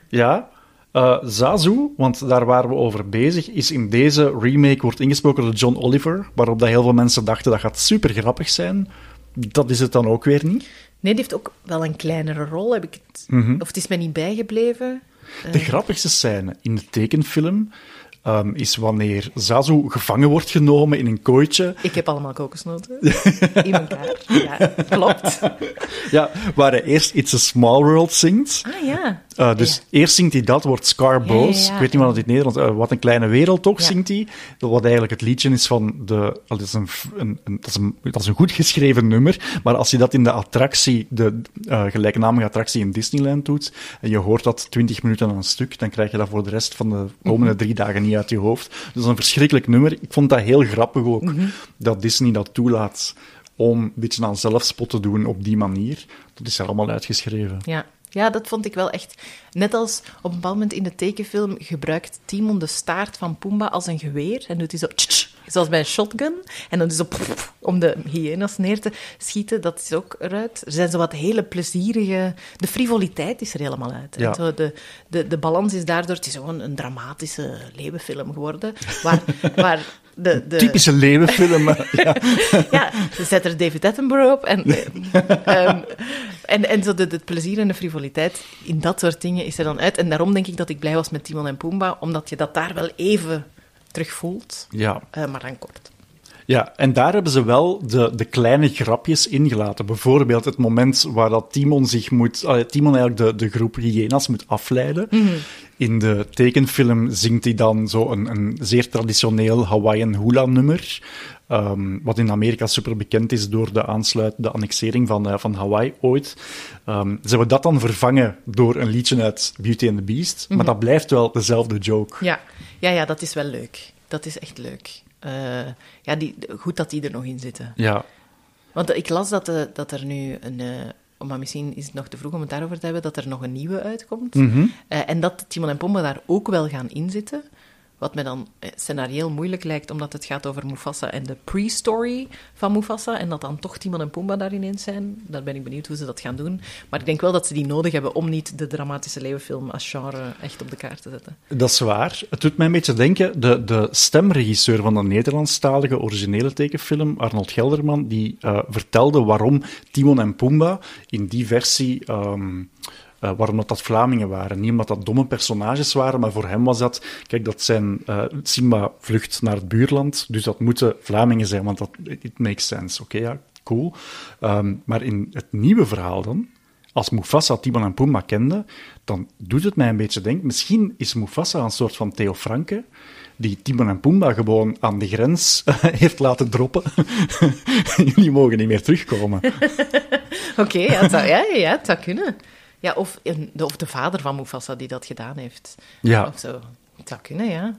Ja. Eh, Zazu, want daar waren we over bezig, is in deze remake wordt ingesproken door John Oliver, waarop dat heel veel mensen dachten dat gaat super grappig zijn. Dat is het dan ook weer niet. Nee, die heeft ook wel een kleinere rol, heb ik het... Mhm. Of het is mij niet bijgebleven. De grappigste scène in de tekenfilm ehm, is wanneer Zazu gevangen wordt genomen in een kooitje. Ik heb allemaal kokosnoten in elkaar. Ja, klopt. Ja, waar hij eerst It's a Small World zingt. Ah ja. Uh, dus Ja. eerst zingt hij dat, wordt Scar Ja, boos. ja, ja. Ik weet niet wat het in het Nederlands uh, Wat een kleine wereld toch, zingt hij. Wat eigenlijk het liedje is van de... Dat is een, een, een- dat, is een, dat is een goed geschreven nummer, maar als je dat in de attractie, de uh, gelijknamige attractie in Disneyland doet, en je hoort dat 20 minuten aan een stuk, dan krijg je dat voor de rest van de komende Mhm. drie dagen niet uit je hoofd. Dat is een verschrikkelijk nummer. Ik vond dat heel grappig ook, Mhm. dat Disney dat toelaat om een beetje aan zelfspot te doen op die manier. Dat is er allemaal uitgeschreven. Ja. ja, dat vond ik wel echt... Net als op een bepaald moment in de tekenfilm gebruikt Timon de staart van Pumbaa als een geweer. En doet hij zo... tsch, zoals bij een shotgun. En dan is zo... pff, om de hyena's neer te schieten. Dat is ook eruit. Er zijn zo wat hele plezierige... De frivoliteit is er helemaal uit. Ja. En zo de, de, de balans is daardoor... Het is gewoon een dramatische leeuwenfilm geworden. Waar, waar de, de, Typische leeuwenfilm. ja. ja, ze zet er David Attenborough op. En, ehm, en, en zo de, het plezier en de frivoliteit in dat soort dingen is er dan uit. En daarom denk ik dat ik blij was met Timon en Pumbaa, omdat je dat daar wel even terug voelt, ja. eh, maar dan kort. Ja, en daar hebben ze wel de, de kleine grapjes ingelaten. Bijvoorbeeld het moment waar dat Timon zich moet... Timon eigenlijk de, de groep hyena's moet afleiden. In de tekenfilm zingt hij dan zo een, een zeer traditioneel Hawaiian hula-nummer. Ehm, wat in Amerika super bekend is door de aansluit, de annexering van, eh, van Hawaii ooit. Ehm, ze hebben dat dan vervangen door een liedje uit Beauty and the Beast. Maar dat blijft wel dezelfde joke. Ja. ja, ja, dat is wel leuk. Dat is echt leuk. Eh, ja, die, goed dat die er nog in zitten. Ja, Want ik las dat, de, dat er nu een... eh, maar misschien is het nog te vroeg om het daarover te hebben, dat er nog een nieuwe uitkomt. Mhm. Eh, en dat Timon en Pumbaa daar ook wel gaan inzitten. Wat mij dan eh, scenarioel moeilijk lijkt, omdat het gaat over Mufasa en de pre-story van Mufasa. En dat dan toch Timon en Pumbaa daar ineens zijn. Daar ben ik benieuwd hoe ze dat gaan doen. Maar ik denk wel dat ze die nodig hebben om niet de dramatische leeuwenfilm als genre echt op de kaart te zetten. Dat is waar. Het doet mij een beetje denken, de, de stemregisseur van de Nederlandstalige originele tekenfilm, Arnold Gelderman, die eh, vertelde waarom Timon en Pumbaa in die versie, ehm, eh, waarom dat, dat Vlamingen waren. Niet omdat dat domme personages waren, maar voor hem was dat, kijk, dat zijn, eh, Simba vlucht naar het buurland, dus dat moeten Vlamingen zijn, want dat it makes sense. Oké, ja, cool. Ehm, maar in het nieuwe verhaal dan, als Mufasa Timon en Pumbaa kende, dan doet het mij een beetje denken, misschien is Mufasa een soort van Theo Franke, die Timon en Pumbaa gewoon aan de grens heeft laten droppen. Jullie mogen niet meer terugkomen. Oké, zou- ja, ja, ja, het zou kunnen. Ja, of, de, of de vader van Mufasa die dat gedaan heeft. Ja. Of zo. Het zou kunnen, ja.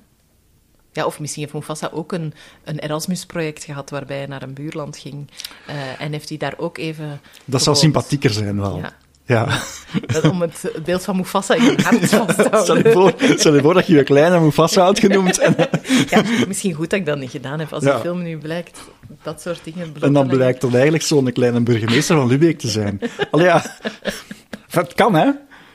Ja, of misschien heeft Mufasa ook een, een Erasmus-project gehad waarbij hij naar een buurland ging. eh, en heeft hij daar ook even... Dat zou sympathieker zijn wel. Ja. Ja. Om het, beeld van Mufasa in je hart vast te Stel je, houden. voor, stel je voor dat je je kleine Mufasa had genoemd en, Ja, misschien goed dat ik dat niet gedaan heb. Als Ja. die film nu blijkt dat soort dingen en dan blijkt dat eigenlijk zo'n kleine burgemeester van Lubeek te zijn. Allee, ja. Het kan, hè.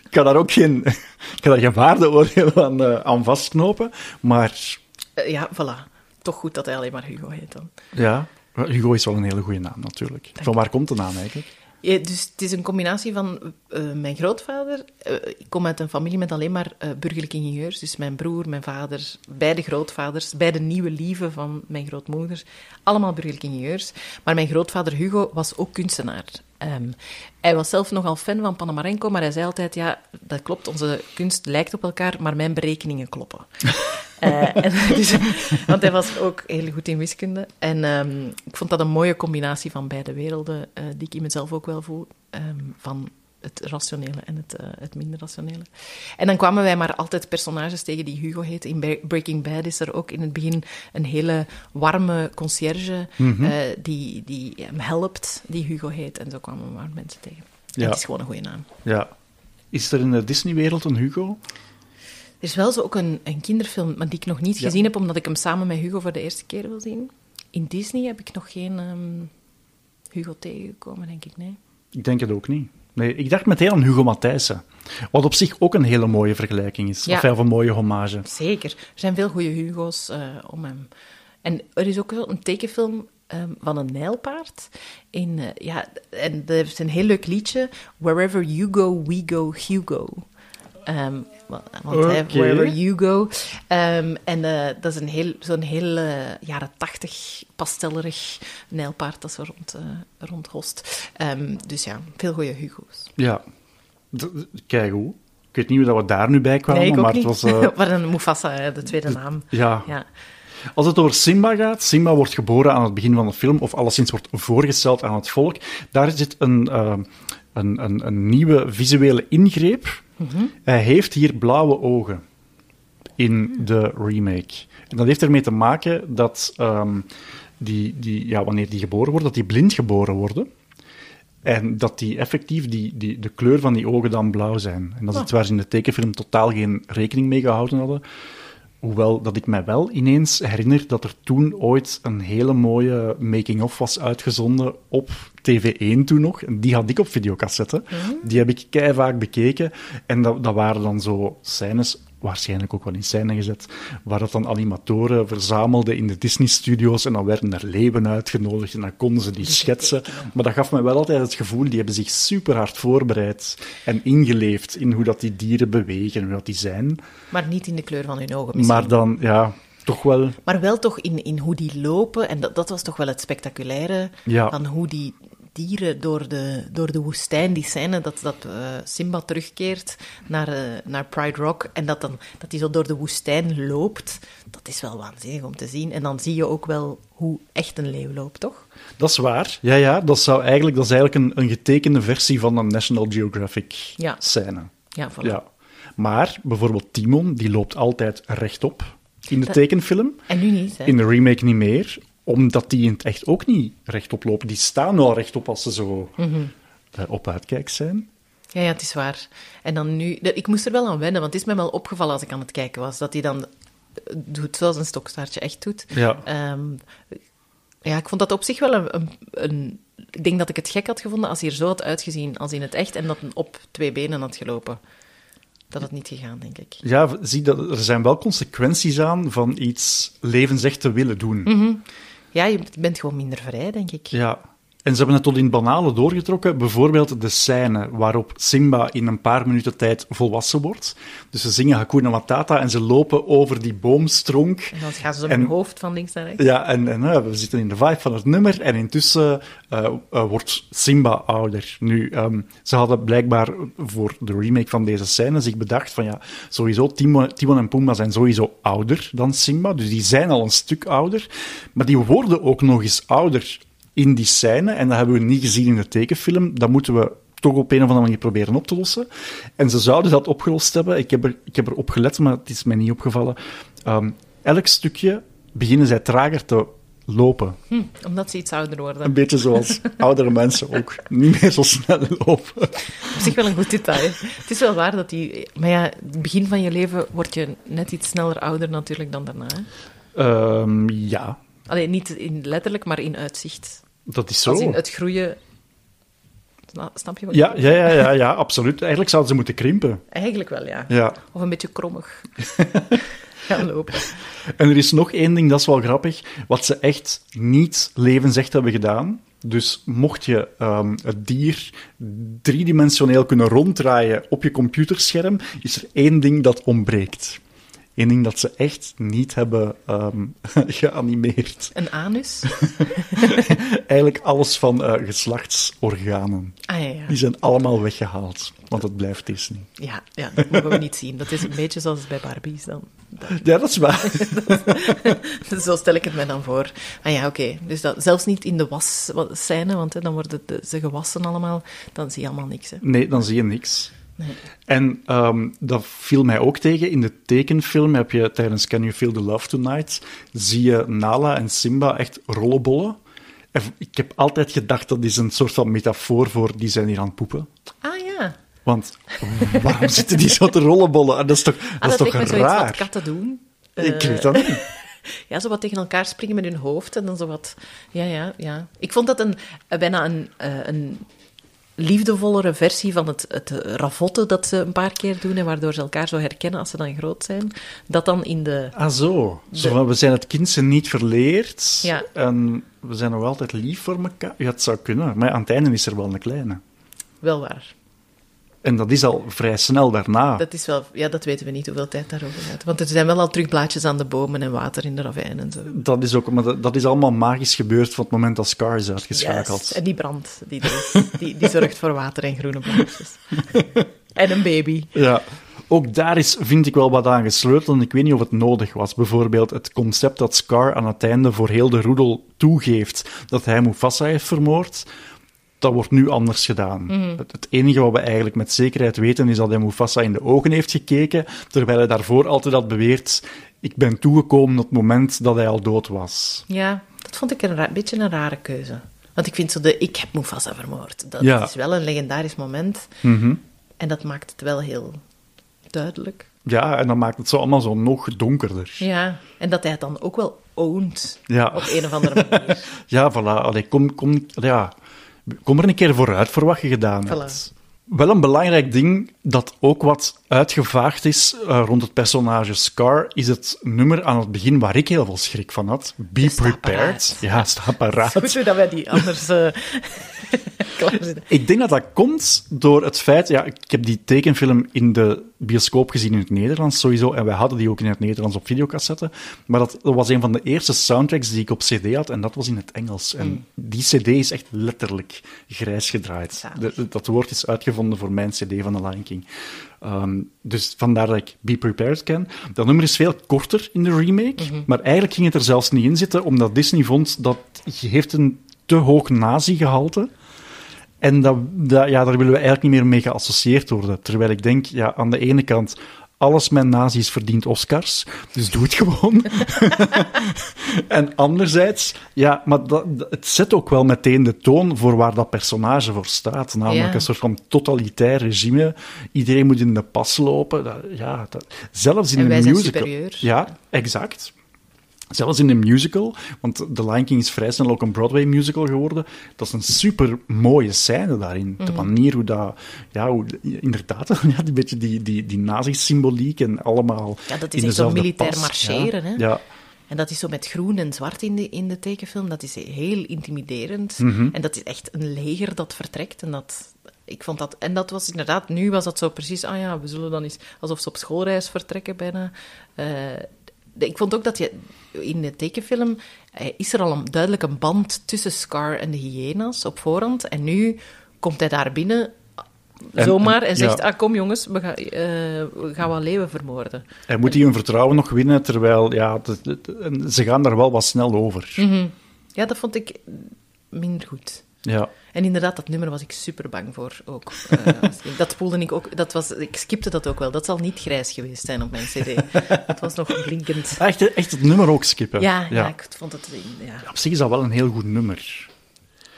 Ik kan daar ook geen, ik kan daar geen waardeoordeel aan, eh, aan vastknopen, maar Eh, ja, voilà. Toch goed dat hij alleen maar Hugo heet dan. ja, Hugo is wel een hele goede naam natuurlijk. Van waar komt de naam eigenlijk? Ja, dus het is een combinatie van eh, mijn grootvader. ik kom uit een familie met alleen maar eh, burgerlijke ingenieurs. Dus mijn broer, mijn vader, beide grootvaders, beide nieuwe lieven van mijn grootmoeder. Allemaal burgerlijke ingenieurs. Maar mijn grootvader Hugo was ook kunstenaar. Ehm, hij was zelf nogal fan van Panamarenko, maar hij zei altijd: Ja, dat klopt, onze kunst lijkt op elkaar, maar mijn berekeningen kloppen. Eh, en dus, want hij was ook heel goed in wiskunde. En ehm, ik vond dat een mooie combinatie van beide werelden, eh, die ik in mezelf ook wel voel. ehm, van het rationele en het, eh, het minder rationele. En dan kwamen wij maar altijd personages tegen die Hugo heette. In Breaking Bad is er ook in het begin een hele warme conciërge Mhm. eh, die, die hem helpt, die Hugo heet. En zo kwamen we maar mensen tegen. Ja. Het is gewoon een goede naam. Ja. Is er in de Disney-wereld een Hugo? Er is wel zo ook een, een kinderfilm, maar die ik nog niet Ja. gezien heb, omdat ik hem samen met Hugo voor de eerste keer wil zien. In Disney heb ik nog geen ehm, Hugo tegengekomen, denk ik, nee. Ik denk het ook niet. Nee, ik dacht meteen aan Hugo Matthijssen. Wat op zich ook een hele mooie vergelijking is. Ja. Of een mooie hommage. Zeker. Er zijn veel goede Hugo's eh, om hem. En er is ook wel een tekenfilm ehm, van een nijlpaard. In, eh, ja, en er is een heel leuk liedje. Wherever you go, we go Hugo. Ehm, wa- want hè, wherever you go. Ehm, en eh, dat is een heel, zo'n heel eh, jaren tachtig pastellerig nijlpaard dat zo rond, eh rondhost. Ehm, dus ja, veel goede Hugo's. Ja. Kijk hoe. Ik weet niet hoe dat we daar nu bij kwamen, nee, maar niet. het was... maar een Mufasa, de tweede naam. ja. Ja. Als het over Simba gaat, Simba wordt geboren aan het begin van de film, of alleszins wordt voorgesteld aan het volk. Daar zit een, een, een, een nieuwe visuele ingreep. Hij heeft hier blauwe ogen in de remake. En dat heeft ermee te maken dat ehm, die, die, ja, wanneer die geboren worden, dat die blind geboren worden. En dat die effectief die, die, de kleur van die ogen dan blauw zijn. En dat is iets waar ze in de tekenfilm totaal geen rekening mee gehouden hadden. Hoewel dat ik mij wel ineens herinner dat er toen ooit een hele mooie making-of was uitgezonden op TV1 toen nog. En die had ik op videocassette. Die heb ik kei vaak bekeken. En dat, dat waren dan zo scènes, waarschijnlijk ook wel in scène gezet, waar dat dan animatoren verzamelden in de Disney-studio's en dan werden er leeuwen uitgenodigd en dan konden ze die schetsen. Maar dat gaf me wel altijd het gevoel, die hebben zich super hard voorbereid en ingeleefd in hoe dat die dieren bewegen en hoe dat die zijn. Maar niet in de kleur van hun ogen misschien. Maar dan, ja, toch wel... Maar wel toch in, in hoe die lopen. En dat, dat was toch wel het spectaculaire Ja. van hoe die dieren door de, door de woestijn, die scène dat, dat eh, Simba terugkeert naar, eh, naar Pride Rock en dat, dan, dat hij zo door de woestijn loopt, dat is wel waanzinnig om te zien. En dan zie je ook wel hoe echt een leeuw loopt, toch? Dat is waar. Ja, ja, dat, zou eigenlijk, dat is eigenlijk een, een getekende versie van een National Geographic Ja. scène. Ja, voilà. Ja. Maar bijvoorbeeld Timon, die loopt altijd rechtop in de Dat- tekenfilm. En nu niet, hè? In de remake niet meer, omdat die in het echt ook niet rechtop lopen. Die staan wel rechtop als ze zo eh, op uitkijk zijn. Ja, ja, het is waar. En dan nu... Ik moest er wel aan wennen, want het is me wel opgevallen als ik aan het kijken was, dat hij dan eh, doet zoals een stokstaartje echt doet. Ja. Ehm, ja, ik vond dat op zich wel een, een, een- Ik denk dat ik het gek had gevonden als hij er zo had uitgezien als in het echt en dat hij op twee benen had gelopen. Dat had niet gegaan, denk ik. Ja, zie dat er zijn wel consequenties aan van iets levensecht te willen doen. Mhm. Ja, je bent gewoon minder vrij, denk ik. Ja. En ze hebben het tot in banale doorgetrokken. Bijvoorbeeld de scène waarop Simba in een paar minuten tijd volwassen wordt. Dus ze zingen Hakuna Matata en ze lopen over die boomstronk. En dan gaan ze met hun hoofd van links naar rechts. Ja, en, en eh, we zitten in de vibe van het nummer. En intussen eh, eh, wordt Simba ouder. Nu, ehm, ze hadden blijkbaar voor de remake van deze scène zich bedacht van ja, sowieso, Timon, Timon en Pumbaa zijn sowieso ouder dan Simba. Dus die zijn al een stuk ouder. Maar die worden ook nog eens ouder in die scène. En dat hebben we niet gezien in de tekenfilm. Dat moeten we toch op een of andere manier proberen op te lossen. En ze zouden dat opgelost hebben. Ik heb er, ik heb er op gelet, maar het is mij niet opgevallen. Ehm, elk stukje beginnen zij trager te lopen. Hm, omdat ze iets ouder Een worden. beetje zoals oudere mensen ook niet meer zo snel lopen. Op zich wel een goed detail. Het is wel waar dat die... Maar ja, het begin van je leven word je net iets sneller ouder natuurlijk dan daarna. Ehm, ja, Alleen niet in letterlijk, maar in uitzicht. dat is zo. Als in het groeien... Sna- Snap je wat Ja, ja, ja, ja, ja, absoluut. Eigenlijk zouden ze moeten krimpen. Eigenlijk wel, ja. Ja. Of een beetje krommig gaan lopen. En er is nog één ding, dat is wel grappig, wat ze echt niet levensecht hebben gedaan. Dus mocht je ehm, het dier driedimensioneel kunnen ronddraaien op je computerscherm, is er één ding dat ontbreekt. Één ding dat ze echt niet hebben ehm, geanimeerd. Een anus? Eigenlijk alles van eh, geslachtsorganen. Ah ja, ja. Die zijn allemaal weggehaald, want het blijft Disney. Ja, ja, dat mogen we niet zien. Dat is een beetje zoals bij Barbies dan. Ja, dat is waar. Zo stel ik het mij dan voor. Ah ja, oké. Dus dat, zelfs niet in de wasscène, want hè, dan worden de- ze gewassen allemaal. Dan zie je allemaal niks. Hè. Nee, dan zie je niks. Nee. En ehm, dat viel mij ook tegen. In de tekenfilm heb je tijdens Can You Feel the Love Tonight, zie je Nala en Simba echt rollenbollen. En ik heb altijd gedacht dat is een soort van metafoor voor die zijn hier aan het poepen. Ah ja. Want waarom zitten die zo te rollenbollen? En Dat is toch, Ah, dat is dat toch raar? katten doen. Ik Eh, weet dat niet. Ja, zo wat tegen elkaar springen met hun hoofd en dan zo wat... Ja, ja, ja. Ik vond dat een, bijna een, eh, een liefdevollere versie van het, het ravotten dat ze een paar keer doen en waardoor ze elkaar zo herkennen als ze dan groot zijn. Dat dan in de... Ah, zo. zo De- we zijn het kindse niet verleerd. Ja. En we zijn nog altijd lief voor elkaar. Ja, het zou kunnen. Maar aan het einde is er wel een kleine. Wel waar. En dat is al vrij snel daarna. Dat is wel... Ja, dat weten we niet hoeveel tijd daarover gaat. Want er zijn wel al terug blaadjes aan de bomen en water in de ravijn en zo. Dat is, ook, maar dat, dat is allemaal magisch gebeurd van het moment dat Scar is uitgeschakeld. Yes. En die brand, die, die, die zorgt voor water en groene blaadjes. en een baby. Ja. Ook daar is, vind ik wel wat aan gesleuteld en ik weet niet of het nodig was. Bijvoorbeeld het concept dat Scar aan het einde voor heel de roedel toegeeft dat hij Mufasa heeft vermoord. Dat wordt nu anders gedaan. Het, het enige wat we eigenlijk met zekerheid weten is dat hij Mufasa in de ogen heeft gekeken, terwijl hij daarvoor altijd had beweerd ik ben toegekomen op het moment dat hij al dood was. Ja, dat vond ik een beetje een rare keuze. Want ik vind zo de ik heb Mufasa vermoord. Dat Ja. is wel een legendarisch moment. Mhm. En dat maakt het wel heel duidelijk. Ja, en dan maakt het zo allemaal zo nog donkerder. Ja, en dat hij het dan ook wel oont. Ja. Op een of andere manier. Ja, voilà. Allee, kom, kom, ja. Kom er een keer vooruit voor wat je gedaan hebt. Voilà. Wel een belangrijk ding dat ook wat uitgevaagd is eh, rond het personage Scar, is het nummer aan het begin waar ik heel veel schrik van had. Be prepared. Ja, sta paraat. Goed zo dat wij die anders eh. Ik denk dat dat komt door het feit... Ja, ik heb die tekenfilm in de bioscoop gezien in het Nederlands sowieso. En wij hadden die ook in het Nederlands op videocassette. Maar dat, dat was een van de eerste soundtracks die ik op cd had. En dat was in het Engels. En die cd is echt letterlijk grijs gedraaid. Zalig. De- de- dat woord is uitgevonden voor mijn cd van The Lion King. Ehm, dus vandaar dat ik Be Prepared ken. Dat nummer is veel korter in de remake. Maar eigenlijk ging het er zelfs niet in zitten, omdat Disney vond dat je heeft een te hoog nazi-gehalte. En dat, dat, ja, daar willen we eigenlijk niet meer mee geassocieerd worden. Terwijl ik denk, ja, aan de ene kant, alles met nazi's verdient Oscars, dus doe het gewoon. en anderzijds, ja, maar dat, het zet ook wel meteen de toon voor waar dat personage voor staat. Namelijk Ja. een soort van totalitair regime. Iedereen moet in de pas lopen. Dat, ja, dat, zelfs in En een wij zijn musical. superieur. Ja, exact. Zelfs in een musical, want The Lion King is vrij snel ook een Broadway musical geworden. Dat is een super mooie scène daarin. Mhm. De manier hoe dat, ja, hoe, inderdaad, ja, die beetje die, die, die nazi-symboliek en allemaal. Ja, dat is in echt zo militair pas. marcheren, Ja, hè? ja. En dat is zo met groen en zwart in de, in de tekenfilm. Dat is heel intimiderend. Mhm. En dat is echt een leger dat vertrekt. En dat, ik vond dat, en dat was inderdaad, nu was dat zo precies, ah ja, we zullen dan eens, alsof ze op schoolreis vertrekken bijna. Eh, de- ik vond ook dat je in de tekenfilm eh, is er al een, duidelijk een band tussen Scar en de hyena's op voorhand. En nu komt hij daar binnen En- zomaar en, en- zegt: ja. Ah, kom jongens, we, gaan eh, we gaan wel leeuwen vermoorden. Hij moet die hun vertrouwen nog winnen, terwijl ja, ze gaan daar wel wat snel over. Mhm. Ja, dat vond ik minder goed. Ja. En inderdaad, dat nummer was ik super bang voor ook. Eh, dat voelde ik ook. Dat was, ik skipte dat ook wel. Dat zal niet grijs geweest zijn op mijn CD. Het was nog blinkend. Echt, echt het nummer ook skippen. Ja, ja. ik vond het. Ja, Op zich is dat wel een heel goed nummer.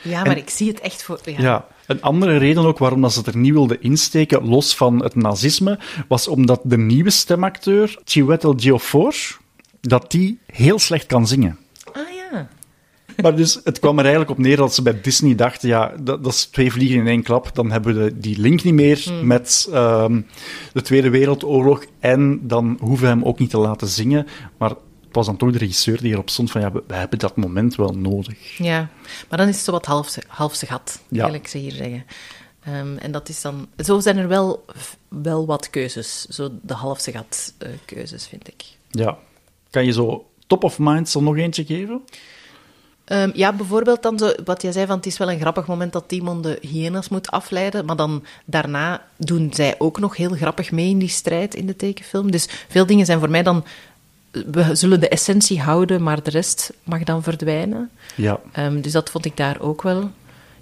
ja maar ik zie het echt voor. Ja. Een andere reden ook waarom dat ze het er niet wilden insteken, los van het nazisme, was omdat de nieuwe stemacteur, Chiwetel Ejiofor, dat die heel slecht kan zingen. Maar dus het kwam er eigenlijk op neer dat ze bij Disney dachten, ja, dat, dat is twee vliegen in één klap, dan hebben we de- die link niet meer met ehm, de Tweede Wereldoorlog en dan hoeven we hem ook niet te laten zingen. Maar het was dan toch de regisseur die erop stond van, ja, we, we hebben dat moment wel nodig. Ja, maar dan is het zo wat halfse, halfse gat, Ja. ik ze hier zeggen. Ehm, en dat is dan... Zo zijn er wel, wel wat keuzes. Zo de halfse gat eh, keuzes, vind ik. Ja. Kan je zo top of mind er nog eentje geven? Ehm, ja, bijvoorbeeld dan zo, wat jij zei, van het is wel een grappig moment dat Timon de hyenas moet afleiden, maar dan daarna doen zij ook nog heel grappig mee in die strijd in de tekenfilm. Dus veel dingen zijn voor mij dan... We zullen de essentie houden, maar de rest mag dan verdwijnen. Ja. Ehm, dus dat vond ik daar ook wel.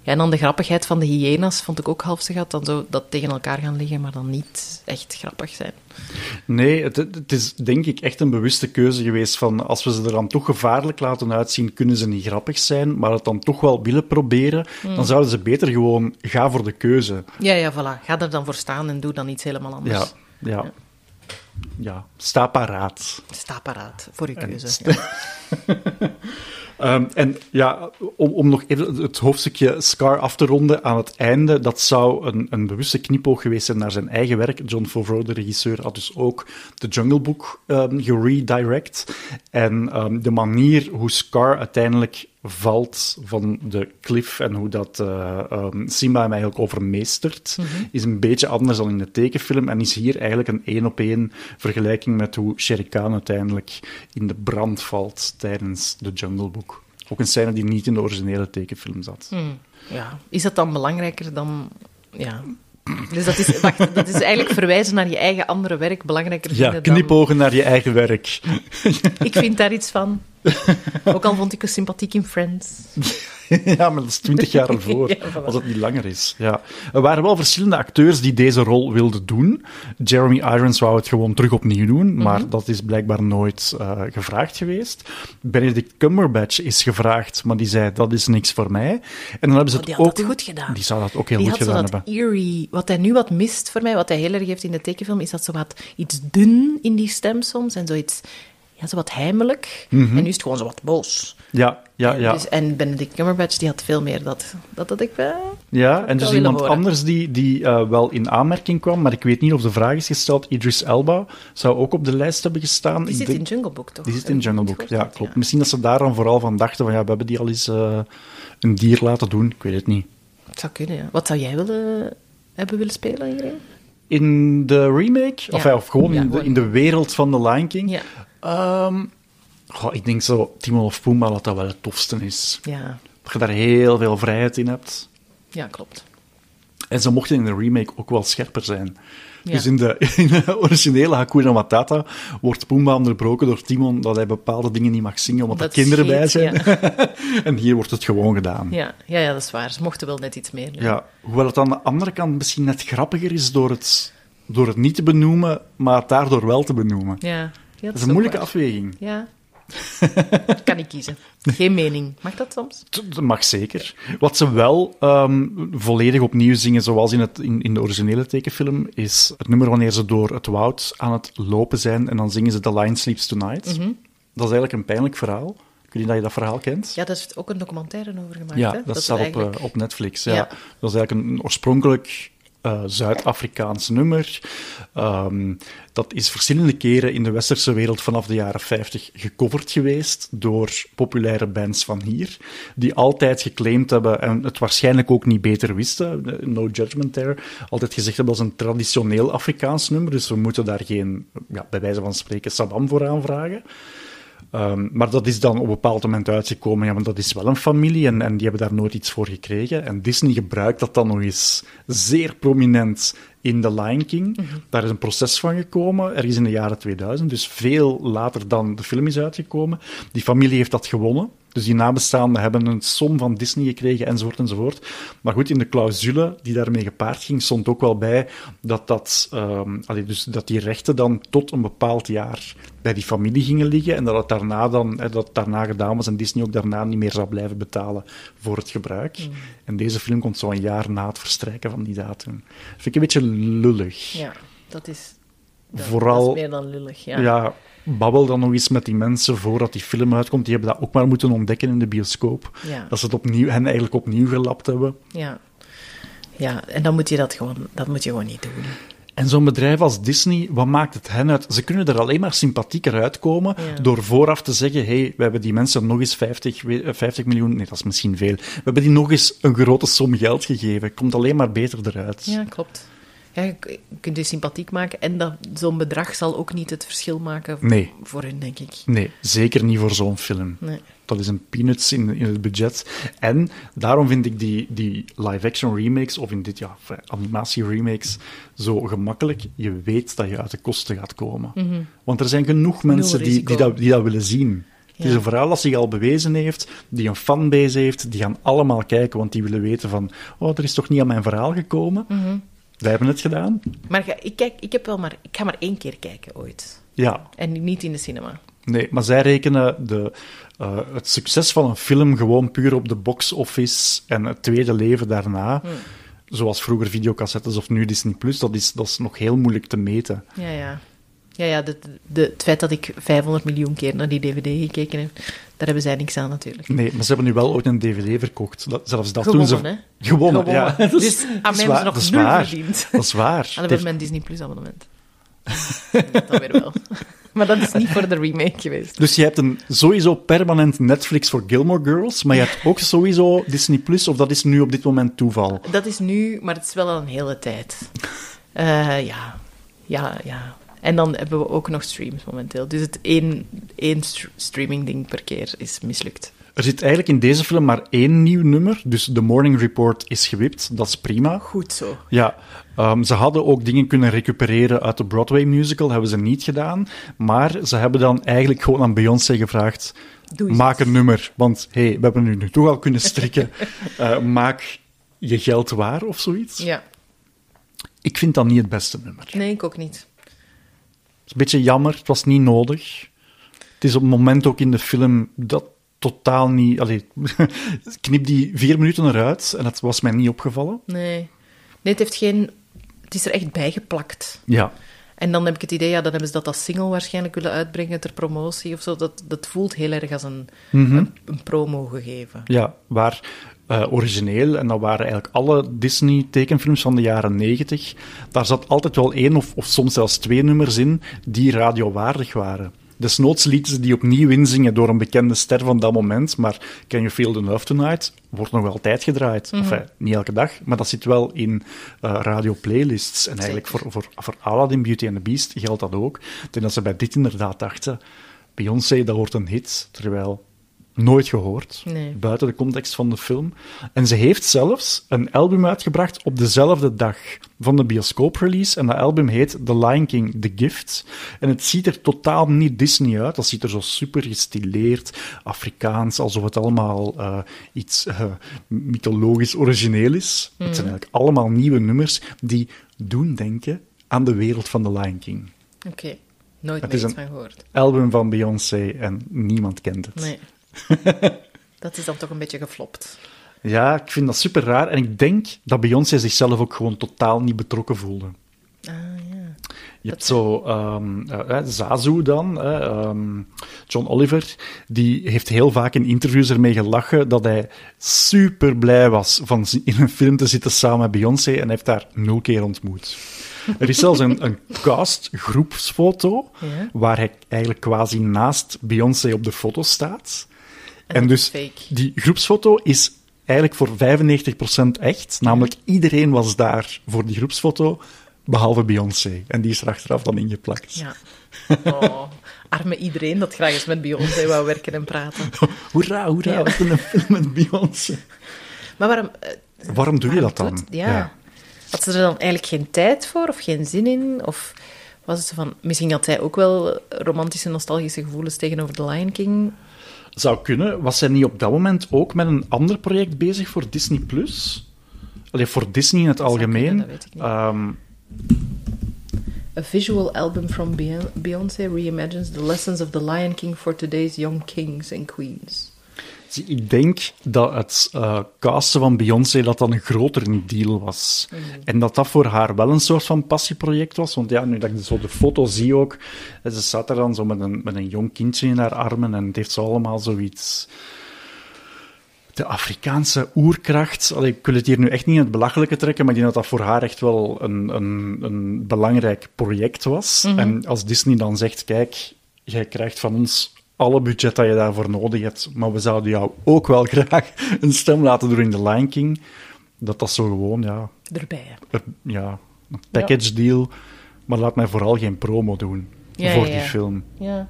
Ja, en dan de grappigheid van de hyena's vond ik ook half gat. Dan zo dat tegen elkaar gaan liggen, maar dan niet echt grappig zijn. Nee, het, het, is denk ik echt een bewuste keuze geweest van als we ze er dan toch gevaarlijk laten uitzien, kunnen ze niet grappig zijn, maar het dan toch wel willen proberen, dan zouden ze beter gewoon gaan voor de keuze. Ja, ja, voilà. Ga er dan voor staan en doe dan iets helemaal anders. Ja, ja. ja. ja. sta paraat. Sta paraat voor je keuze. Ja. Um, en ja, om, om nog even het hoofdstukje Scar af te ronden aan het einde, dat zou een, een bewuste knipoog geweest zijn naar zijn eigen werk. John Favreau, de regisseur, had dus ook de Jungle Book um, geredirect. En um, de manier hoe Scar uiteindelijk valt van de cliff en hoe dat uh, um, Simba hem eigenlijk overmeestert, mm -hmm. is een beetje anders dan in de tekenfilm en is hier eigenlijk een één op één vergelijking met hoe Shere Khan uiteindelijk in de brand valt tijdens de Jungle Book. Ook een scène die niet in de originele tekenfilm zat. Mm, ja. Is dat dan belangrijker dan... Ja, dus dat is, wacht, dat is eigenlijk verwijzen naar je eigen andere werk belangrijker vinden Ja, knipogen naar je eigen werk. ik vind daar iets van. Ook al vond ik het sympathiek in Friends. ja, maar dat is twintig jaar ervoor, ja, voilà. als het niet langer is. Ja. Er waren wel verschillende acteurs die deze rol wilden doen. Jeremy Irons wou het gewoon terug opnieuw doen, maar mm -hmm. dat is blijkbaar nooit uh, gevraagd geweest. Benedict Cumberbatch is gevraagd, maar die zei, dat is niks voor mij. En dan hebben ze oh, het ook... ook... goed gedaan. Die zou dat ook heel die goed gedaan dat hebben. eerie... Wat hij nu wat mist voor mij, wat hij heel erg heeft in de tekenfilm, is dat zo wat iets dun in die stem soms en zoiets... Ja, zo wat heimelijk. Mm -hmm. En nu is het gewoon zo wat boos. Ja, ja, ja. Dus, en Benedict Cumberbatch die had veel meer dat, dat, dat ik wel. Ja, en dus iemand horen. anders die, die uh, wel in aanmerking kwam, maar ik weet niet of de vraag is gesteld. Idris Elba zou ook op de lijst hebben gestaan. Die zit denk, in Jungle Book, toch? Die zit in Jungle Book, ja, klopt. Ja. Misschien dat ze daar dan vooral van dachten: van ja, we hebben die al eens uh, een dier laten doen. Ik weet het niet. Het zou kunnen, ja. Wat zou jij willen hebben willen spelen hierin? In de remake? Ja. Of, ja, of gewoon, in, de, in de wereld van The Lion King? Ja. Um, Goh, ik denk zo, Timon of Pumbaa, dat dat wel het tofste is. Ja. Dat je daar heel veel vrijheid in hebt. Ja, klopt. En ze mochten in de remake ook wel scherper zijn. Ja. Dus in de, in de originele Hakuna Matata wordt Pumbaa onderbroken door Timon dat hij bepaalde dingen niet mag zingen omdat dat er kinderen bij zijn. Ja. en hier wordt het gewoon gedaan. Ja. Ja, ja, dat is waar. Ze mochten wel net iets meer. doen. Ja, hoewel het aan de andere kant misschien net grappiger is door het, door het niet te benoemen, maar het daardoor wel te benoemen. Ja. Dat is een moeilijke afweging. Ja. kan ik kiezen. Geen mening. Mag dat soms? Dat mag zeker. Wat ze wel um, volledig opnieuw zingen, zoals in, het, in, in, de originele tekenfilm, is het nummer wanneer ze door het woud aan het lopen zijn en dan zingen ze The Lion Sleeps Tonight. Mm -hmm. Dat is eigenlijk een pijnlijk verhaal. Ik weet niet dat je dat verhaal kent. Ja, daar is ook een documentaire over gemaakt. Ja, hè? dat, dat staat eigenlijk... op, uh, op Netflix. Ja. Ja. Dat is eigenlijk een, een oorspronkelijk uh, Zuid-Afrikaans nummer. Um, dat is verschillende keren in de westerse wereld vanaf de jaren 50 gecoverd geweest door populaire bands van hier, die altijd geclaimd hebben en het waarschijnlijk ook niet beter wisten, no judgment there, altijd gezegd hebben dat is een traditioneel Afrikaans nummer, dus we moeten daar geen, ja, bij wijze van spreken, sabam voor aanvragen. Um, maar dat is dan op een bepaald moment uitgekomen, ja, maar dat is wel een familie en, en die hebben daar nooit iets voor gekregen. En Disney gebruikt dat dan nog eens zeer prominent in The Lion King. Mm -hmm. Daar is een proces van gekomen, ergens in de jaren 2000, dus veel later dan de film is uitgekomen. Die familie heeft dat gewonnen. Dus die nabestaanden hebben een som van Disney gekregen, enzovoort, enzovoort. Maar goed, in de clausule die daarmee gepaard ging, stond ook wel bij dat, dat, um, allee, dus dat die rechten dan tot een bepaald jaar bij die familie gingen liggen en dat het daarna dan, dat het daarna gedaan was en Disney ook daarna niet meer zou blijven betalen voor het gebruik. Mm. En deze film komt zo een jaar na het verstrijken van die datum. Dat vind ik een beetje lullig. Ja, dat is, dat, Vooral, meer dan lullig, ja. ja babbel dan nog eens met die mensen voordat die film uitkomt. Die hebben dat ook maar moeten ontdekken in de bioscoop. Ja. Dat ze het opnieuw, hen eigenlijk opnieuw gelapt hebben. Ja. ja, en dan moet je dat gewoon, dat moet je gewoon niet doen. En zo'n bedrijf als Disney, wat maakt het hen uit? Ze kunnen er alleen maar sympathieker uitkomen Ja. door vooraf te zeggen: hey, we hebben die mensen nog eens 50, we- eh, 50 miljoen, nee, dat is misschien veel. We hebben die nog eens een grote som geld gegeven. Komt alleen maar beter eruit. Ja, klopt. Ja, je kunt je sympathiek maken en dat, zo'n bedrag zal ook niet het verschil maken v- Nee. voor hun, denk ik. Nee, zeker niet voor zo'n film. Nee. Dat is een peanuts in, in het budget. En daarom vind ik die, die live-action remakes, of in dit ja, animatie-remakes, zo gemakkelijk. Je weet dat je uit de kosten gaat komen. Want er zijn genoeg mensen die, die, dat, die dat willen zien. Het is een verhaal dat zich al bewezen heeft, die een fanbase heeft, die gaan allemaal kijken, want die willen weten van, oh, er is toch niet aan mijn verhaal gekomen? Wij hebben het gedaan. Maar ga- ik, kijk, ik, heb wel maar, ik ga maar één keer kijken ooit. Ja, En niet in de cinema. Nee, maar zij rekenen de, eh, het succes van een film gewoon puur op de box office en het tweede leven daarna. Zoals vroeger videocassettes of nu Disney Plus, dat is, dat is nog heel moeilijk te meten. Ja, ja. Ja, ja de, de, het feit dat ik 500 miljoen keer naar die DVD gekeken heb, daar hebben zij niks aan natuurlijk. Nee, maar ze hebben nu wel ooit een DVD verkocht. Dat, zelfs dat Gewonnen, doen ze. hè? Gewonnen, Gewonnen. ja. Dus aan mij hebben ze nog nul verdiend. Dat is waar. En dan met mijn Disney Plus abonnement. dat weer wel. Maar dat is niet voor de remake geweest. Dus je hebt een sowieso permanent Netflix voor Gilmore Girls, maar je hebt ook sowieso Disney Plus, of dat is nu op dit moment toeval? Dat is nu, maar het is wel al een hele tijd. Eh, ja, ja, ja. En dan hebben we ook nog streams momenteel. Dus het één, één st- streaming ding per keer is mislukt. Er zit eigenlijk in deze film maar één nieuw nummer, dus The Morning Report is gewipt, dat is prima. Goed zo. Ja, ehm, ze hadden ook dingen kunnen recupereren uit de Broadway musical, hebben ze niet gedaan. Maar ze hebben dan eigenlijk gewoon aan Beyoncé gevraagd: maak een nummer. Want hey, we hebben nu, toch al kunnen strikken. Eh, maak je geld waar of zoiets. Ja, Ik vind dat niet het beste nummer. Nee, ik ook niet. Een beetje jammer, het was niet nodig. Het is op het moment ook in de film dat totaal niet. Allee, knip die vier minuten eruit en dat was mij niet opgevallen. Nee. Nee, het heeft geen... Het is er echt bijgeplakt. Ja, En dan heb ik het idee, ja, dan hebben ze dat als single waarschijnlijk willen uitbrengen ter promotie of zo. Dat, dat voelt heel erg als een, Mhm. een, een promo gegeven. Ja, waar eh, origineel, en dat waren eigenlijk alle Disney-tekenfilms van de jaren negentig, daar zat altijd wel één of, of soms zelfs twee nummers in die radiowaardig waren. Desnoods lieten ze die opnieuw inzingen door een bekende ster van dat moment, maar Can You Feel the Love Tonight wordt nog wel tijd gedraaid. Enfin, niet elke dag, maar dat zit wel in eh radio-playlists. En eigenlijk voor, voor, voor Aladdin, Beauty and the Beast geldt dat ook. Ik denk dat ze bij dit inderdaad dachten, Beyoncé, dat wordt een hit, terwijl nooit gehoord, Nee. buiten de context van de film. En ze heeft zelfs een album uitgebracht op dezelfde dag van de bioscooprelease. En dat album heet The Lion King, The Gift. En het ziet er totaal niet Disney uit. Dat ziet er zo super gestileerd, Afrikaans, alsof het allemaal eh, iets eh, mythologisch origineel is. Het zijn eigenlijk allemaal nieuwe nummers die doen denken aan de wereld van The Lion King. Oké, nooit meer van gehoord. Album van Beyoncé en niemand kent het. Nee. dat is dan toch een beetje geflopt. Ja, ik vind dat super raar. En ik denk dat Beyoncé zichzelf ook gewoon totaal niet betrokken voelde. Ah, ja. Je hebt zo eh, Zazu dan, eh, ehm, John Oliver, die heeft heel vaak in interviews ermee gelachen dat hij super blij was van in een film te zitten samen met Beyoncé en heeft daar nul keer ontmoet. Er is zelfs een, een cast-groepsfoto Ja. waar hij eigenlijk quasi naast Beyoncé op de foto staat. En dus fake. die groepsfoto is eigenlijk voor 95% echt. Namelijk iedereen was daar voor die groepsfoto, behalve Beyoncé. En die is er achteraf dan ingeplakt. Ja. Oh, arme iedereen dat graag eens met Beyoncé wou werken en praten. Hoera, hoera, Ja. hebben een film met Beyoncé. Maar waarom... eh, Waarom doe je dat dan? Ja. Had ze er dan eigenlijk geen tijd voor of geen zin in? Of was het zo van... Misschien had zij ook wel romantische, nostalgische gevoelens tegenover The Lion King. Zou kunnen. Was zij niet op dat moment ook met een ander project bezig voor Disney+. Plus? Allee, voor Disney in het algemeen. kunnen, dat weet ik niet. Ehm, A visual album from Beyon- Beyoncé reimagines the lessons of the Lion King for today's young kings and queens. Ik denk dat het casten van Beyoncé dat dat een groter deal was. En dat dat voor haar wel een soort van passieproject was. Want ja, nu dat ik zo de foto zie ook, ze staat er dan zo met een, met een jong kindje in haar armen en het heeft zo allemaal zoiets de Afrikaanse oerkracht. Allee, ik wil het hier nu echt niet in het belachelijke trekken, maar ik denk dat dat voor haar echt wel een, een, een belangrijk project was. En als Disney dan zegt: Kijk, jij krijgt van ons alle budget dat je daarvoor nodig hebt, maar we zouden jou ook wel graag een stem laten doen in The Lion King. Dat dat zo gewoon, ja, Erbij. er- ja een package deal. Maar laat mij vooral geen promo doen Ja, voor ja, die film. Ja.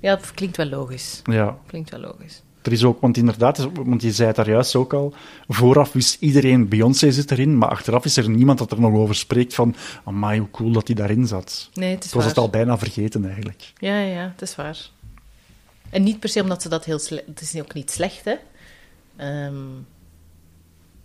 Ja, dat klinkt wel logisch. Ja, Klinkt wel logisch. Er is ook, want inderdaad, want je zei het daar juist ook al, vooraf wist iedereen, Beyoncé zit erin, maar achteraf is er niemand dat er nog over spreekt van, amai, hoe cool dat die daarin zat. Nee, het is Ik was waar. het al bijna vergeten, eigenlijk. Ja, ja, ja, het is waar. En niet per se omdat ze dat heel slecht... Het is ook niet slecht, hè. Ehm,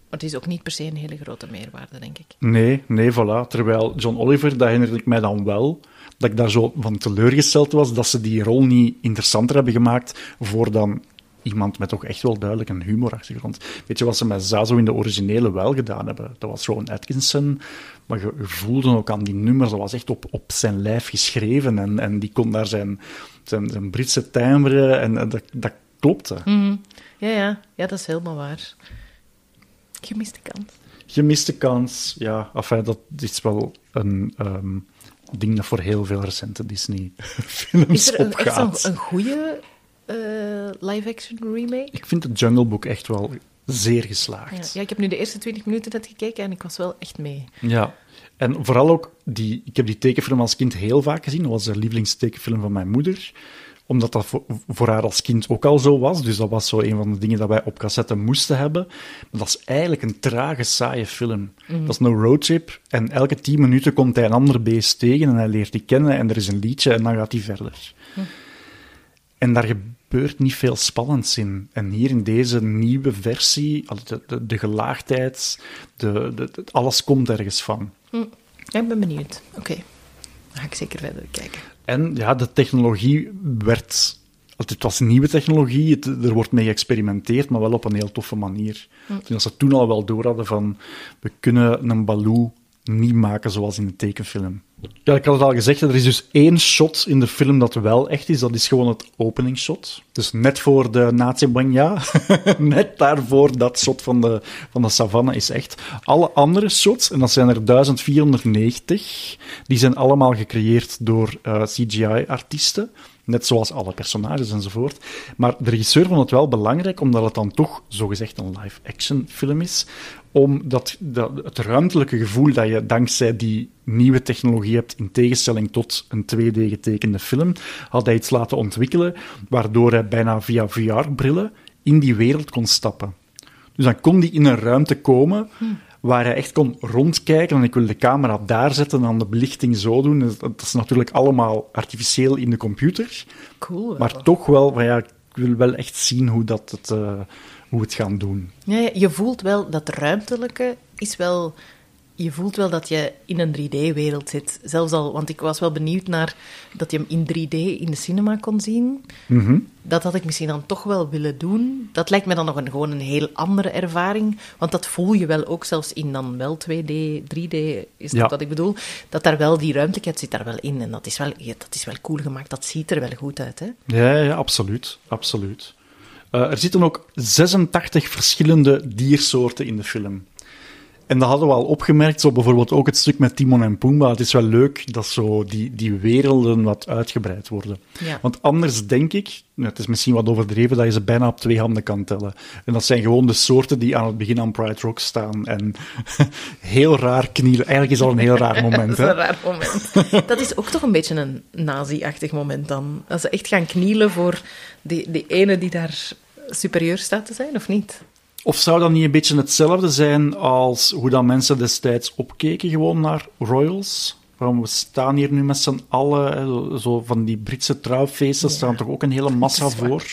maar het is ook niet per se een hele grote meerwaarde, denk ik. Nee, nee, voilà. Terwijl John Oliver, dat herinner ik mij dan wel, dat ik daar zo van teleurgesteld was, dat ze die rol niet interessanter hebben gemaakt voor dan iemand met toch echt wel duidelijk een humorachtergrond. Weet je wat ze met Zazo in de originele wel gedaan hebben? Dat was Rowan Atkinson, maar je, je voelde ook aan die nummers, dat was echt op, op zijn lijf geschreven en, en die kon daar zijn, zijn, zijn Britse timbre en, en dat, dat klopte. Mhm. Ja, ja, ja, dat is helemaal waar. Gemiste kans. Gemiste kans, ja, enfin, dat is wel een ehm, ding dat voor heel veel recente Disney-films Is er een, echt opgaat. een, een goede live-action remake? Ik vind het Jungle Book echt wel zeer geslaagd. ja, ik heb nu de eerste 20 minuten net gekeken en ik was wel echt mee. Ja. En vooral ook, die, ik heb die tekenfilm als kind heel vaak gezien. Dat was de lievelingstekenfilm van mijn moeder. Omdat dat voor, voor haar als kind ook al zo was. Dus dat was zo een van de dingen dat wij op cassette moesten hebben. Maar dat is eigenlijk een trage, saaie film. Dat is een roadtrip. En elke tien minuten komt hij een ander beest tegen en hij leert die kennen. En er is een liedje en dan gaat hij verder. En daar gebeurt niet veel spannends in. En hier in deze nieuwe versie, de, de, de gelaagdheid, de, de, alles komt ergens van. Ja, ik ben benieuwd. Oké, dan ga ik zeker verder kijken. En ja, de technologie werd. Het was nieuwe technologie, het- er wordt mee geëxperimenteerd, maar wel op een heel toffe manier. Denk dat ze toen al wel door hadden van, we kunnen een Baloo niet maken zoals in de tekenfilm. Ja, ik had het al gezegd, er is dus één shot in de film dat wel echt is, dat is gewoon het openingsshot. Dus net voor de Nazi Banya, net daarvoor dat shot van de, van de savanne is echt. Alle andere shots, en dat zijn er 1490, die zijn allemaal gecreëerd door eh, CGI-artiesten. Net zoals alle personages enzovoort. Maar de regisseur vond het wel belangrijk, omdat het dan toch zogezegd een live-action film is, om dat, dat, het ruimtelijke gevoel dat je dankzij die nieuwe technologie hebt, in tegenstelling tot een 2D getekende film, had hij iets laten ontwikkelen, waardoor hij bijna via VR-brillen in die wereld kon stappen. Dus dan kon hij in een ruimte komen waar hij echt kon rondkijken. En ik wil de camera daar zetten en dan de belichting zo doen. Dat is natuurlijk allemaal artificieel in de computer. Cool. wel. Maar toch wel, van ja, ik wil wel echt zien hoe, dat het, eh, hoe het gaan doen. Ja, je voelt wel dat ruimtelijke is wel. Je voelt wel dat je in een 3D-wereld zit. Zelfs al, want ik was wel benieuwd naar dat je hem in 3D in de cinema kon zien. Mhm. Dat had ik misschien dan toch wel willen doen. Dat lijkt me dan nog een, gewoon een heel andere ervaring. Want dat voel je wel ook zelfs in dan wel 2D, 3D, is dat Ja. wat ik bedoel? Dat daar wel die ruimtelijkheid zit daar wel in. En dat is wel, dat is wel cool gemaakt. Dat ziet er wel goed uit, hè? Ja, ja, absoluut. absoluut. Eh, er zitten ook 86 verschillende diersoorten in de film. En dat hadden we al opgemerkt, zo bijvoorbeeld ook het stuk met Timon en Pumbaa. Het is wel leuk dat zo die, die werelden wat uitgebreid worden. Ja. Want anders denk ik, nou, het is misschien wat overdreven, dat je ze bijna op twee handen kan tellen. En dat zijn gewoon de soorten die aan het begin aan Pride Rock staan. En heel raar knielen. Eigenlijk is dat een heel raar moment. Dat is Hè? raar moment. dat is ook toch een beetje een nazi-achtig moment dan. Als ze echt gaan knielen voor die, die ene die daar superieur staat te zijn, of niet? Of zou dat niet een beetje hetzelfde zijn als hoe dat mensen destijds opkeken gewoon naar royals? Waarom we staan hier nu met z'n allen, zo- van die Britse trouwfeesten, staan toch ook een hele massa voor.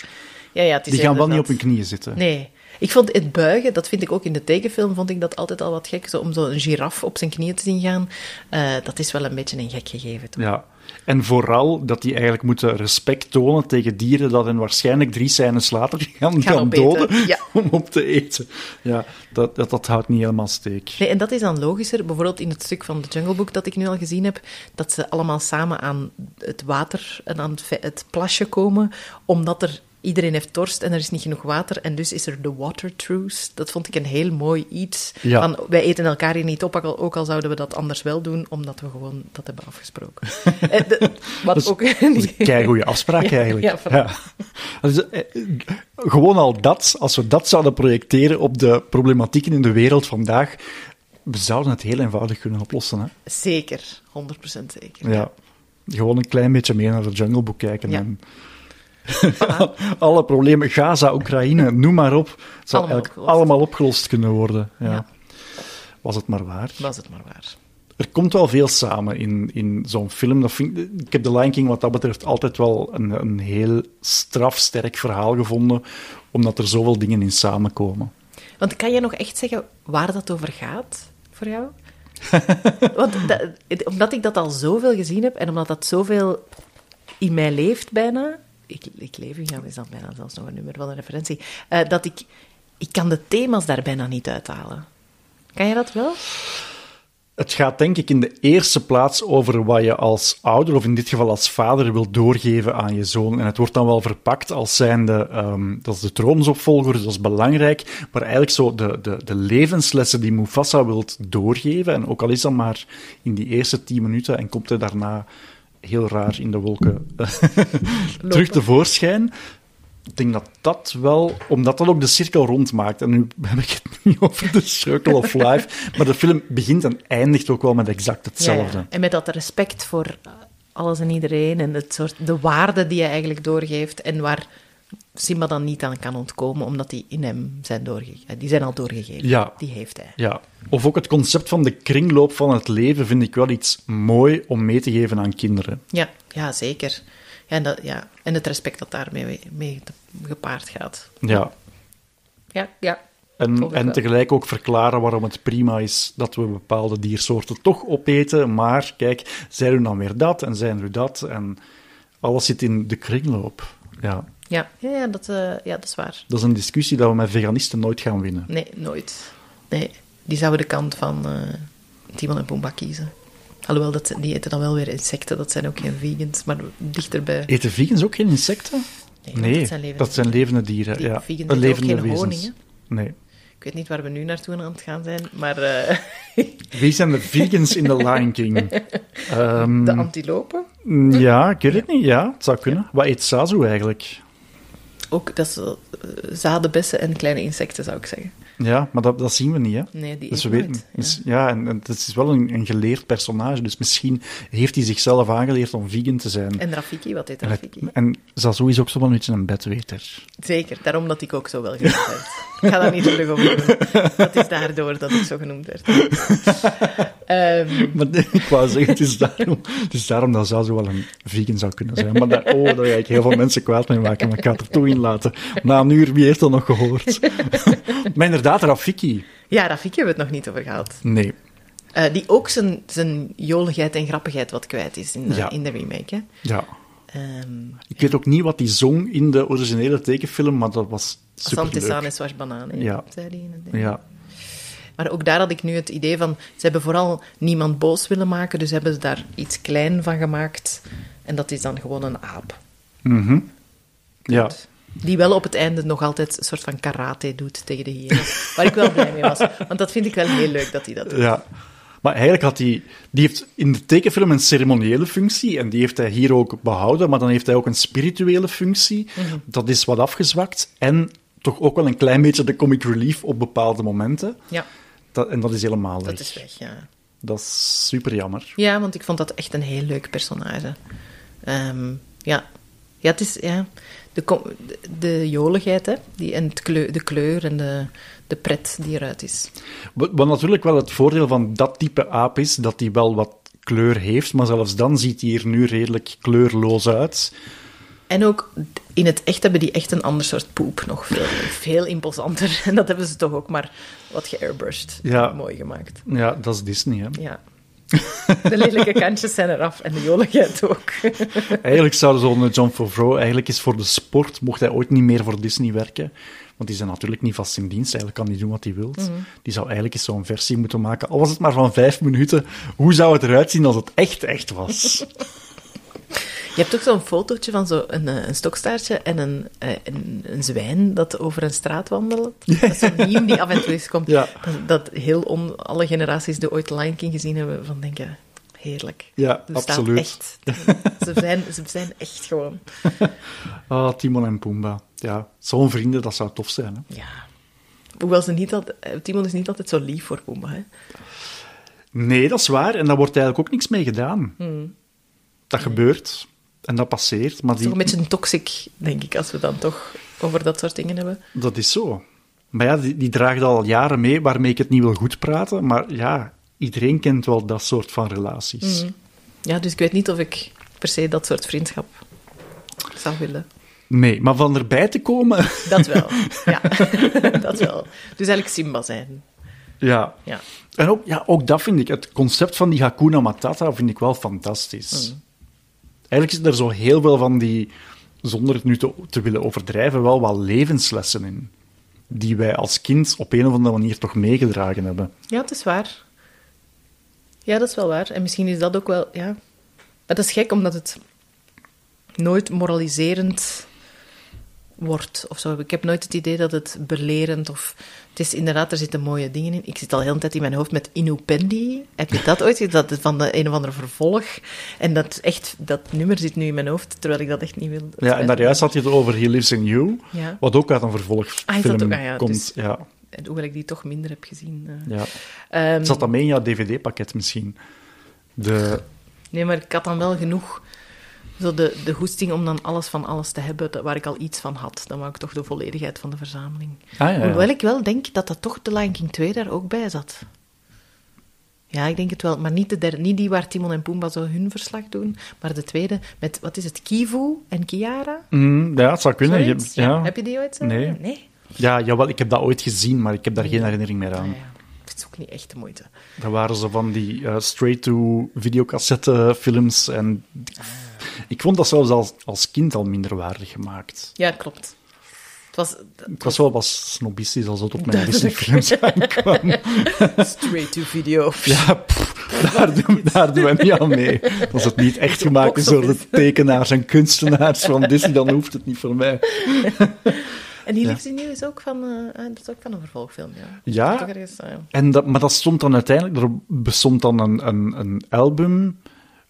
Ja, ja, het is Die gaan wel niet op hun knieën zitten. Nee. Ik vond het buigen, dat vind ik ook in de tekenfilm, vond ik dat altijd al wat gek. Zo, om zo'n giraf op zijn knieën te zien gaan, eh, dat is wel een beetje een gek gegeven. toch? Ja. En vooral dat die eigenlijk moeten respect tonen tegen dieren dat hen waarschijnlijk drie scènes later gaan, Gaan gaan opeten, doden ja. om op te eten. Ja, dat, dat, dat houdt niet helemaal steek. Nee, en dat is dan logischer. Bijvoorbeeld in het stuk van de Jungle Book dat ik nu al gezien heb, dat ze allemaal samen aan het water en aan het plasje komen, omdat er iedereen heeft dorst en er is niet genoeg water. En dus is er de water truce. Dat vond ik een heel mooi iets. Ja. Van, wij eten elkaar hier niet op, ook al, zouden we dat anders wel doen, omdat we gewoon dat hebben afgesproken. En de- wat Dat is- ook... Is een keigoede afspraak Ja, eigenlijk. ja, eh, gewoon al dat, als we dat zouden projecteren op de problematieken in de wereld vandaag, we zouden het heel eenvoudig kunnen oplossen. Hè? Zeker, 100% zeker. Ja. Gewoon een klein beetje meer naar de Jungle Book kijken. En alle problemen, Gaza, Oekraïne, noem maar op, zou Allemaal eigenlijk opgelost. allemaal opgelost kunnen worden. Ja. Ja. Was het maar waar. Was het maar waar. Er komt wel veel samen in, in zo'n film. Dat vind, ik ik heb The Lion King wat dat betreft altijd wel een, een heel strafsterk verhaal gevonden, omdat er zoveel dingen in samenkomen. Want kan je nog echt zeggen waar dat over gaat voor jou? Want dat, omdat ik dat al zoveel gezien heb en omdat dat zoveel in mij leeft bijna... Ik, ik leef in jou, is dat bijna zelfs nog een nummer van een referentie. eh, dat ik... Ik kan de thema's daar bijna niet uithalen. Kan je dat wel? Het gaat denk ik in de eerste plaats over wat je als ouder, of in dit geval als vader, wil doorgeven aan je zoon. En het wordt dan wel verpakt als zijnde, ehm dat is de troonsopvolger, dat is belangrijk, maar eigenlijk zo de, de, de levenslessen die Mufasa wilt doorgeven, en ook al is dat maar in die eerste tien minuten, en komt hij daarna heel raar in de wolken terug tevoorschijn. Ik denk dat dat wel, omdat dat ook de cirkel rondmaakt. En nu heb ik het niet over de Circle of Life, maar de film begint en eindigt ook wel met exact hetzelfde. Ja. En met dat respect voor alles en iedereen en het soort, de waarde die je eigenlijk doorgeeft en waar Simba dan niet aan kan ontkomen, omdat die in hem zijn doorgegeven. Die zijn al doorgegeven. Ja. Die heeft hij. Ja. Of ook het concept van de kringloop van het leven vind ik wel iets mooi om mee te geven aan kinderen. Ja, ja zeker. Ja, en, dat, ja. en het respect dat daarmee mee gepaard gaat. Ja. Ja, ja. En, en tegelijk ook verklaren waarom het prima is dat we bepaalde diersoorten toch opeten. Maar kijk, zij doen dan weer dat en zij doen dat. En alles zit in de kringloop. Ja. Ja, ja, ja, dat, eh, ja, dat is waar. Dat is een discussie dat we met veganisten nooit gaan winnen. Nee, nooit. Nee, die zouden de kant van eh, Timon en Pumbaa kiezen. Alhoewel, dat, die eten dan wel weer insecten. Dat zijn ook geen vegans, maar dichterbij. Eten vegans ook geen insecten? Nee, dat zijn levende dat zijn levende dieren. Die ja. vegans ook levende geen wezens. honing, Nee. Ik weet niet waar we nu naartoe aan het gaan zijn, maar eh, Wie zijn de vegans in The Lion King? Ehm, de antilopen. ja, ik weet het niet. Ja, het zou kunnen. Wat eet Sazu eigenlijk? Ook, dat is eh, zadenbessen en kleine insecten, zou ik zeggen. Ja, maar dat, dat zien we niet, hè? Nee, die Dus we weten, nooit, dus- ja, en, en het is wel een, een geleerd personage, dus misschien heeft hij zichzelf aangeleerd om vegan te zijn. En Rafiki, wat eet En, het- Rafiki? en Zazu is ook zo wel een beetje een bedweter. Zeker, daarom dat ik ook zo wel genoemd werd. Ik ga daar niet terug over doen. Dat is daardoor dat ik zo genoemd werd. Ehm, Maar nee, ik wou zeggen, het is daarom, het is daarom dat Zazu wel een vegan zou kunnen zijn. Maar daar, oh, daar ga ik heel veel mensen kwaad mee maken, maar ik ga het er toe in laten. Na een uur, wie heeft dat nog gehoord? maar inderdaad, Rafiki. ja, Rafiki hebben we het nog niet over gehad. Nee. Eh, die ook zijn, zijn joligheid en grappigheid wat kwijt is in de, Ja. in de remake. Hè. Ja. Ehm Ik weet ook niet wat hij zong in de originele tekenfilm, maar dat was super Swash Banaan, hè, Ja. zei hij in het. Ja. Maar ook daar had ik nu het idee van... Ze hebben vooral niemand boos willen maken, dus hebben ze daar iets klein van gemaakt. En dat is dan gewoon een aap. Mhm. Ja. Die wel op het einde nog altijd een soort van karate doet tegen de hyena. Waar ik wel blij mee was. Want dat vind ik wel heel leuk dat hij dat doet. Ja. Maar eigenlijk had hij... Die heeft in de tekenfilm een ceremoniële functie en die heeft hij hier ook behouden, maar dan heeft hij ook een spirituele functie. Mhm. Dat is wat afgezwakt en toch ook wel een klein beetje de comic relief op bepaalde momenten. Ja, Dat, en dat is helemaal weg. dat is weg, ja. Dat is super jammer. Ja, want ik vond dat echt een heel leuk personage. Ehm, ja. ja, het is... Ja, de, de, joligheid, hè. Die, en het kleur, de kleur en de, de pret die eruit is. Wat, wat natuurlijk wel het voordeel van dat type aap is, dat hij wel wat kleur heeft, maar zelfs dan ziet hij er nu redelijk kleurloos uit. En ook in het echt hebben die echt een ander soort poep nog. Veel, veel imposanter. En dat hebben ze toch ook maar wat geairbrushed. Ja. Mooi gemaakt. Ja, dat is Disney, hè. Ja. De lelijke kantjes zijn eraf en de joligheid ook. Eigenlijk zou zo'n John Favreau eigenlijk is voor de sport, mocht hij ooit niet meer voor Disney werken, want die zijn natuurlijk niet vast in dienst, eigenlijk kan hij doen wat hij wil. Die zou eigenlijk eens zo'n versie moeten maken, al was het maar van vijf minuten. Hoe zou het eruit zien als het echt echt was? Je hebt ook zo'n fotootje van zo een, eh, een stokstaartje en een, eh, een, een zwijn dat over een straat wandelt. Dat is zo'n meme die af en toe eens komt. Ja. Dat, dat heel on, alle generaties die ooit Lion King gezien hebben, van denken, heerlijk. Ja, absoluut. echt. Ze zijn, ze zijn echt gewoon. Ah, Timon en Pumbaa. Ja, zo'n vrienden, dat zou tof zijn. Hè? Ja. Hoewel ze niet altijd... eh, Timon is niet altijd zo lief voor Pumba, hè. Nee, dat is waar. En daar wordt eigenlijk ook niks mee gedaan. Hmm. Dat gebeurt en dat passeert. Maar Het is toch die, een beetje toxic, denk ik, als we dan toch over dat soort dingen hebben. dat is zo. Maar ja, die, die draagt al jaren mee, waarmee ik het niet wil goed praten. Maar ja, iedereen kent wel dat soort van relaties. Hmm. Ja, dus ik weet niet of ik per se dat soort vriendschap zou willen. Nee, maar van erbij te komen... Dat wel, ja. dat wel. Dus eigenlijk Simba zijn. ja. Ja. En ook, ja, ook dat vind ik, het concept van die Hakuna Matata vind ik wel fantastisch. Mm. Eigenlijk zit er zo heel veel van die, zonder het nu te, te willen overdrijven, wel wat levenslessen in. Die wij als kind op een of andere manier toch meegedragen hebben. Ja, het is waar. Ja, dat is wel waar. En misschien is dat ook wel... Ja. Dat is gek, omdat het nooit moraliserend wordt of zo. Ik heb nooit het idee dat het belerend of... Het is inderdaad, er zitten mooie dingen in. Ik zit al heel de hele tijd in mijn hoofd met Inupendi. Heb je dat ooit gezien? Dat is van de een of andere vervolg. En dat, echt, dat nummer zit nu in mijn hoofd, terwijl ik dat echt niet wil. Ja, en spijt daar me. juist had je het over He Lives in You, Ja. wat ook uit een vervolgfilm Ah, ook? Ah, ja, komt. dus- Ja, En hoewel ik die toch minder heb gezien. eh. ja. Ehm, Zat dat mee in jouw dvd-pakket misschien? De, Nee, maar ik had dan wel genoeg zo de, de goesting om dan alles van alles te hebben dat- waar ik al iets van had. Dan wou ik toch de volledigheid van de verzameling. ah, ja, Hoewel ja. ik wel denk dat dat toch de Lion King 2 daar ook bij zat. Ja, ik denk het wel. Maar niet, de derde, niet die waar Timon en Pumbaa zo hun verslag doen, maar de tweede met, wat is het, Kivu en Kiara? Mm, ja, het zou kunnen. Je- ja. Heb je die ooit? zo? Nee. Nee? Ja, jawel, ik heb dat ooit gezien, maar ik heb daar Nee. geen herinnering meer aan. Ah, ja. Het is ook niet echt de moeite. Dat waren zo van die eh, straight-to-videocassette films. En ik vond dat zelfs als, als kind al minder waardig gemaakt. Ja, klopt. Het was Ik was wel wat snobistisch als het op mijn. Disney-films aankwam. straight to video. Ja, pff, daar, doen, daar doen we niet aan mee. Als het niet echt gemaakt is door de tekenaars en kunstenaars van Disney, dan hoeft het niet voor mij. En. Lives in You is ook van, eh, ah, dat is ook van een vervolgfilm, ja. Ja, ergens, ja. En dat, maar dat stond dan uiteindelijk, er bestond dan een, een, een album,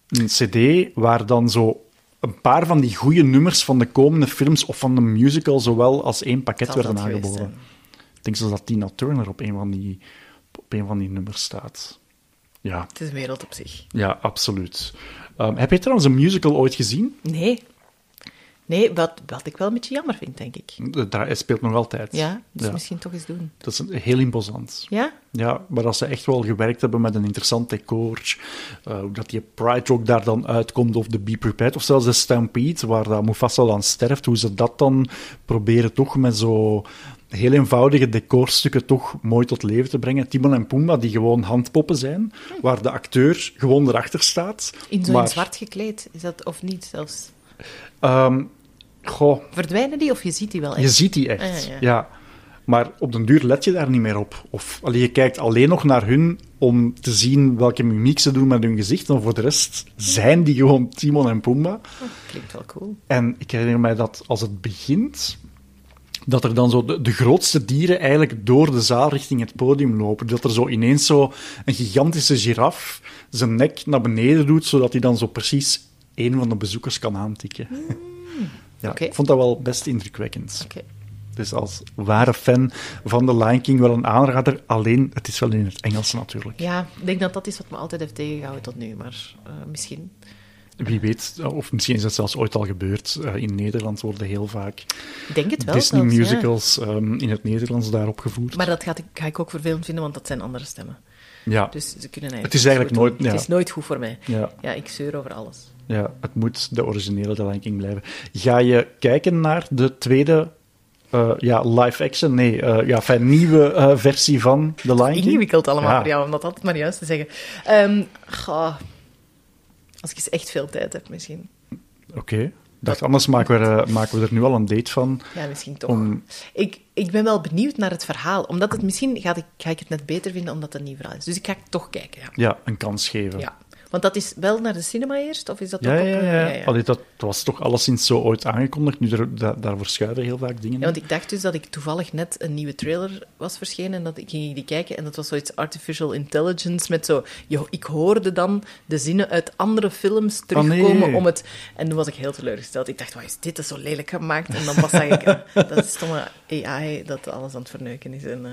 een CD, waar dan zo een paar van die goede nummers van de komende films of van de musical zowel als één pakket werden aangeboden. Ik denk zelfs dat Tina Turner op een van die, op een van die nummers staat. Ja, Het is een wereld op zich. ja absoluut. Ehm, heb je trouwens een musical ooit gezien? Nee. Nee, wat, wat ik wel een beetje jammer vind, denk ik. Hij speelt nog altijd. Ja, dus Ja. misschien toch eens doen. Dat is heel imposant. Ja? Ja, maar dat ze echt wel gewerkt hebben met een interessant decor. eh, dat die Pride Rock daar dan uitkomt, of de Be Prepared, of zelfs de Stampede, waar dat Mufasa dan sterft. Hoe ze dat dan proberen toch met zo heel eenvoudige decorstukken toch mooi tot leven te brengen. Timon en Pumbaa, die gewoon handpoppen zijn, waar de acteur gewoon erachter staat. In zo'n Maar, zwart gekleed, is dat of niet zelfs? Ehm, goh, Verdwijnen die of je ziet die wel je echt? ziet die echt. Ah, ja. Maar op den duur let je daar niet meer op. Of allee, je kijkt alleen nog naar hun om te zien welke mimiek ze doen met hun gezicht. En voor de rest zijn die gewoon Timon en Pumbaa. Oh, klinkt wel cool. En ik herinner mij dat als het begint, dat er dan zo de, de grootste dieren eigenlijk door de zaal richting het podium lopen. Dat er zo ineens zo een gigantische giraf zijn nek naar beneden doet, zodat hij dan zo precies één van de bezoekers kan aantikken. Ja, Oké. Ik vond dat wel best indrukwekkend. Dus als ware fan van The Lion King wel een aanrader. Alleen, het is wel in het Engels natuurlijk. Ja, ik denk dat dat is wat me altijd heeft tegengehouden tot nu, maar eh, misschien. Wie weet, of misschien is het zelfs ooit al gebeurd. Eh, in Nederland worden heel vaak denk het wel Disney zelfs, ja. musicals ehm, in het Nederlands daarop gevoerd. Maar dat ga ik, ga ik ook vervelend vinden, want dat zijn andere stemmen. ja, Dus ze kunnen eigenlijk Het is eigenlijk nooit- ja. Het is nooit goed voor mij. ja, Ja, ik zeur over alles. Ja, het moet de originele The Lion King blijven. Ga je kijken naar de tweede eh, ja, live-action? Nee, eh, ja, enfin, nieuwe eh, versie van The Lion King? Ingewikkeld allemaal Ja. voor jou, om dat altijd maar juist te zeggen. Ehm, goh, als ik eens echt veel tijd heb, misschien. Oké. Dacht, anders maken we, er, maken we er nu al een date van. Ja, misschien toch. Om, Ik, ik ben wel benieuwd naar het verhaal. Omdat het misschien gaat ik, ga ik het net beter vinden omdat het een nieuw verhaal is. Dus ik ga toch kijken, ja. ja, een kans geven. ja. Want dat is wel naar de cinema eerst, of is dat Ja, ook op... ja, eh, ja. Allee, dat was toch alleszins zo ooit aangekondigd. Nu, daar, daar, daar verschuiven heel vaak dingen. Ja, want ik dacht dus dat ik toevallig net een nieuwe trailer was verschenen en dat ik ging die kijken en dat was zoiets artificial intelligence met zo... Jo, ik hoorde dan de zinnen uit andere films terugkomen nee. om het... En toen was ik heel teleurgesteld. Ik dacht, wat is dit? Dat is zo lelijk gemaakt. En dan pas zag ik, dat is stomme AI dat alles aan het verneuken is. En, eh,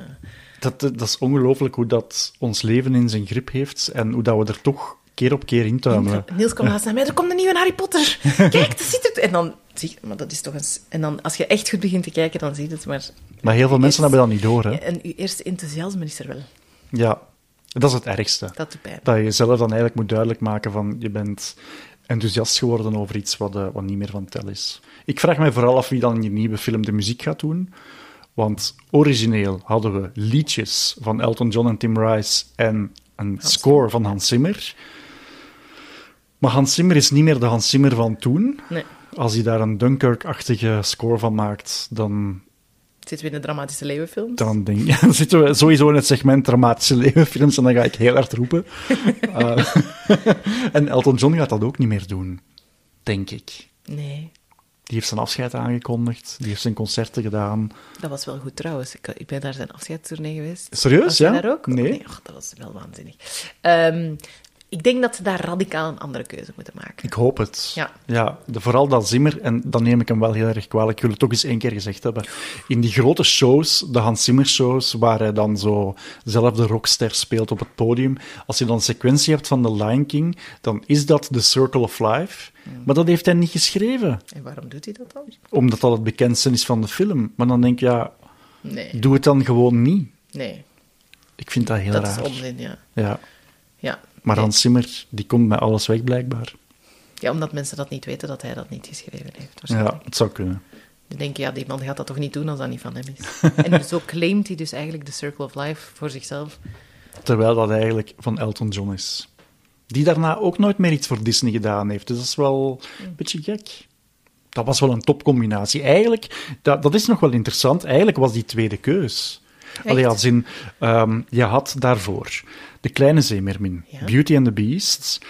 Dat, dat is ongelooflijk hoe dat ons leven in zijn grip heeft en hoe dat we er toch keer op keer in tuimelen. Niels kwam laatst naar mij, er komt een nieuwe Harry Potter. Kijk, dat ziet er... En dan zie je, maar dat is toch een... En dan, als je echt goed begint te kijken, dan zie je het. Maar, Maar heel veel mensen hebben dat niet door. Hè? En uw eerste enthousiasme is er wel. Ja, dat is het ergste. Dat doet pijn. Dat je jezelf dan eigenlijk moet duidelijk maken van je bent enthousiast geworden over iets wat, eh, wat niet meer van tel is. Ik vraag mij vooral af wie dan in je nieuwe film de muziek gaat doen. Want origineel hadden we liedjes van Elton John en Tim Rice en een score van Hans Zimmer. Maar Hans Zimmer is niet meer de Hans Zimmer van toen. Nee. Als hij daar een Dunkirk-achtige score van maakt, dan Zitten we in de dramatische leeuwenfilms? dan, denk, ja, dan zitten we sowieso in het segment dramatische levenfilms en dan ga ik heel hard roepen. Eh, en Elton John gaat dat ook niet meer doen, denk ik. Nee, Die heeft zijn afscheid aangekondigd, die heeft zijn concerten gedaan. dat was wel goed trouwens. Ik, ik ben daar zijn afscheidstournee geweest. Serieus, ja? daar ook? Nee. och, dat was wel waanzinnig. Ehm, ik denk dat ze daar radicaal een andere keuze moeten maken. Ik hoop het. Ja. de, vooral dat Zimmer, en dan neem ik hem wel heel erg kwalijk, ik wil het toch eens één keer gezegd hebben. In die grote shows, de Hans Zimmer shows, waar hij dan zo zelf de rockster speelt op het podium, als je dan een sequentie hebt van The Lion King, dan is dat The Circle of Life. Maar dat heeft hij niet geschreven, En waarom doet hij dat dan? omdat dat het bekendste is van de film. Maar dan denk ik, ja, Nee, doe het dan gewoon niet. nee. Ik vind dat heel Dat raar. is onzin, ja. Ja. Ja. Maar. Hans Zimmer, die komt met alles weg, blijkbaar. ja, omdat mensen dat niet weten, dat hij dat niet geschreven heeft. Ja, het zou kunnen. Dan denk je, ja, die man gaat dat toch niet doen als dat niet van hem is. en zo claimt hij dus eigenlijk de Circle of Life voor zichzelf. Terwijl dat eigenlijk van Elton John is. Die daarna ook nooit meer iets voor Disney gedaan heeft. Dus dat is wel een beetje gek. Dat was wel een topcombinatie. Eigenlijk, dat, dat is nog wel interessant. Eigenlijk was die tweede keus. Allee, als in, ehm, je had daarvoor De Kleine Zeemermin, Ja. Beauty and the Beasts,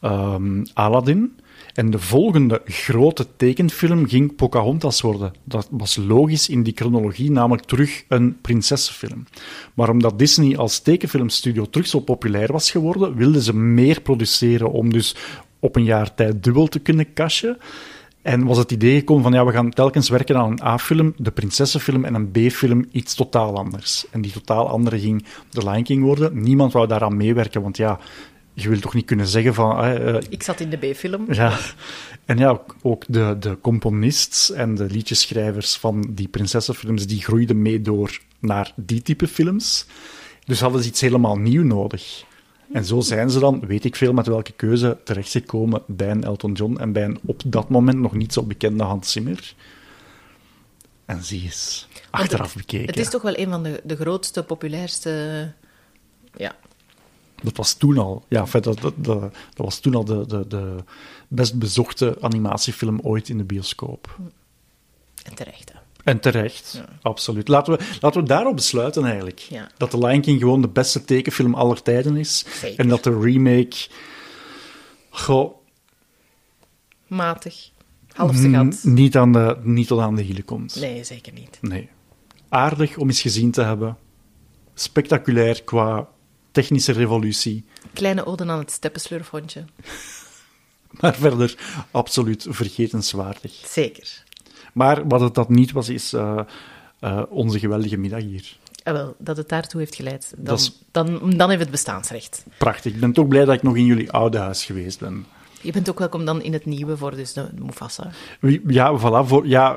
ehm, Aladdin. En de volgende grote tekenfilm ging Pocahontas worden. Dat was logisch in die chronologie, namelijk terug een prinsessenfilm. Maar omdat Disney als tekenfilmstudio terug zo populair was geworden, wilden ze meer produceren om dus op een jaar tijd dubbel te kunnen cashen. En was het idee gekomen van, ja, we gaan telkens werken aan een A-film, de prinsessenfilm, en een B-film, iets totaal anders. En die totaal andere ging The Lion King worden. Niemand wou daaraan meewerken, want ja, je wil toch niet kunnen zeggen van... eh, eh, Ik zat in de B-film. ja, en ja, ook- ook de, de componisten en de liedjeschrijvers van die prinsessenfilms, die groeiden mee door naar die type films. Dus hadden ze iets helemaal nieuw nodig. En zo zijn ze dan, weet ik veel met welke keuze, terechtgekomen bij een Elton John en bij een op dat moment nog niet zo bekende Hans Zimmer. En zie eens, Want achteraf bekeken. Het is toch wel een van de, de grootste, populairste... Ja, Dat was toen al, ja, dat, dat, dat, dat was toen al de, de, de best bezochte animatiefilm ooit in de bioscoop. en terecht. hè. En terecht, Ja. absoluut. Laten we, laten we daarop besluiten eigenlijk. Ja. Dat The Lion King gewoon de beste tekenfilm aller tijden is. Zeker. En dat de remake... Goh, Matig. Gat. n- niet, aan de, niet tot aan de hielen komt. Nee, zeker niet. Nee. Aardig om eens gezien te hebben. Spectaculair qua technische revolutie. Kleine ode aan het steppenslurfhondje. Maar verder absoluut vergetenswaardig. Zeker. Maar wat het dat niet was, is eh, eh, onze geweldige middag hier. Ah, wel, dat het daartoe heeft geleid. Dan, is- dan, dan heeft het bestaansrecht. Prachtig. Ik ben toch blij dat ik nog in jullie oude huis geweest ben. Je bent ook welkom dan in het nieuwe voor dus de Mufasa. Ja, voilà. Voor, ja,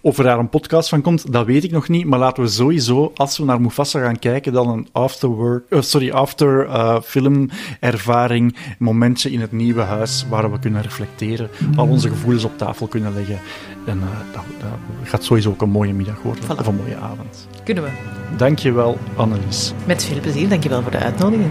of er daar een podcast van komt, dat weet ik nog niet. Maar laten we sowieso, als we naar Mufasa gaan kijken, dan een afterwork, eh, sorry, after eh, filmervaring, momentje in het nieuwe huis waar we kunnen reflecteren, al onze gevoelens op tafel kunnen leggen. En eh, dat, dat gaat sowieso ook een mooie middag worden, Voilà. of een mooie avond. Kunnen we. Dankjewel, Annelies. Met veel plezier. Dankjewel voor de uitnodiging.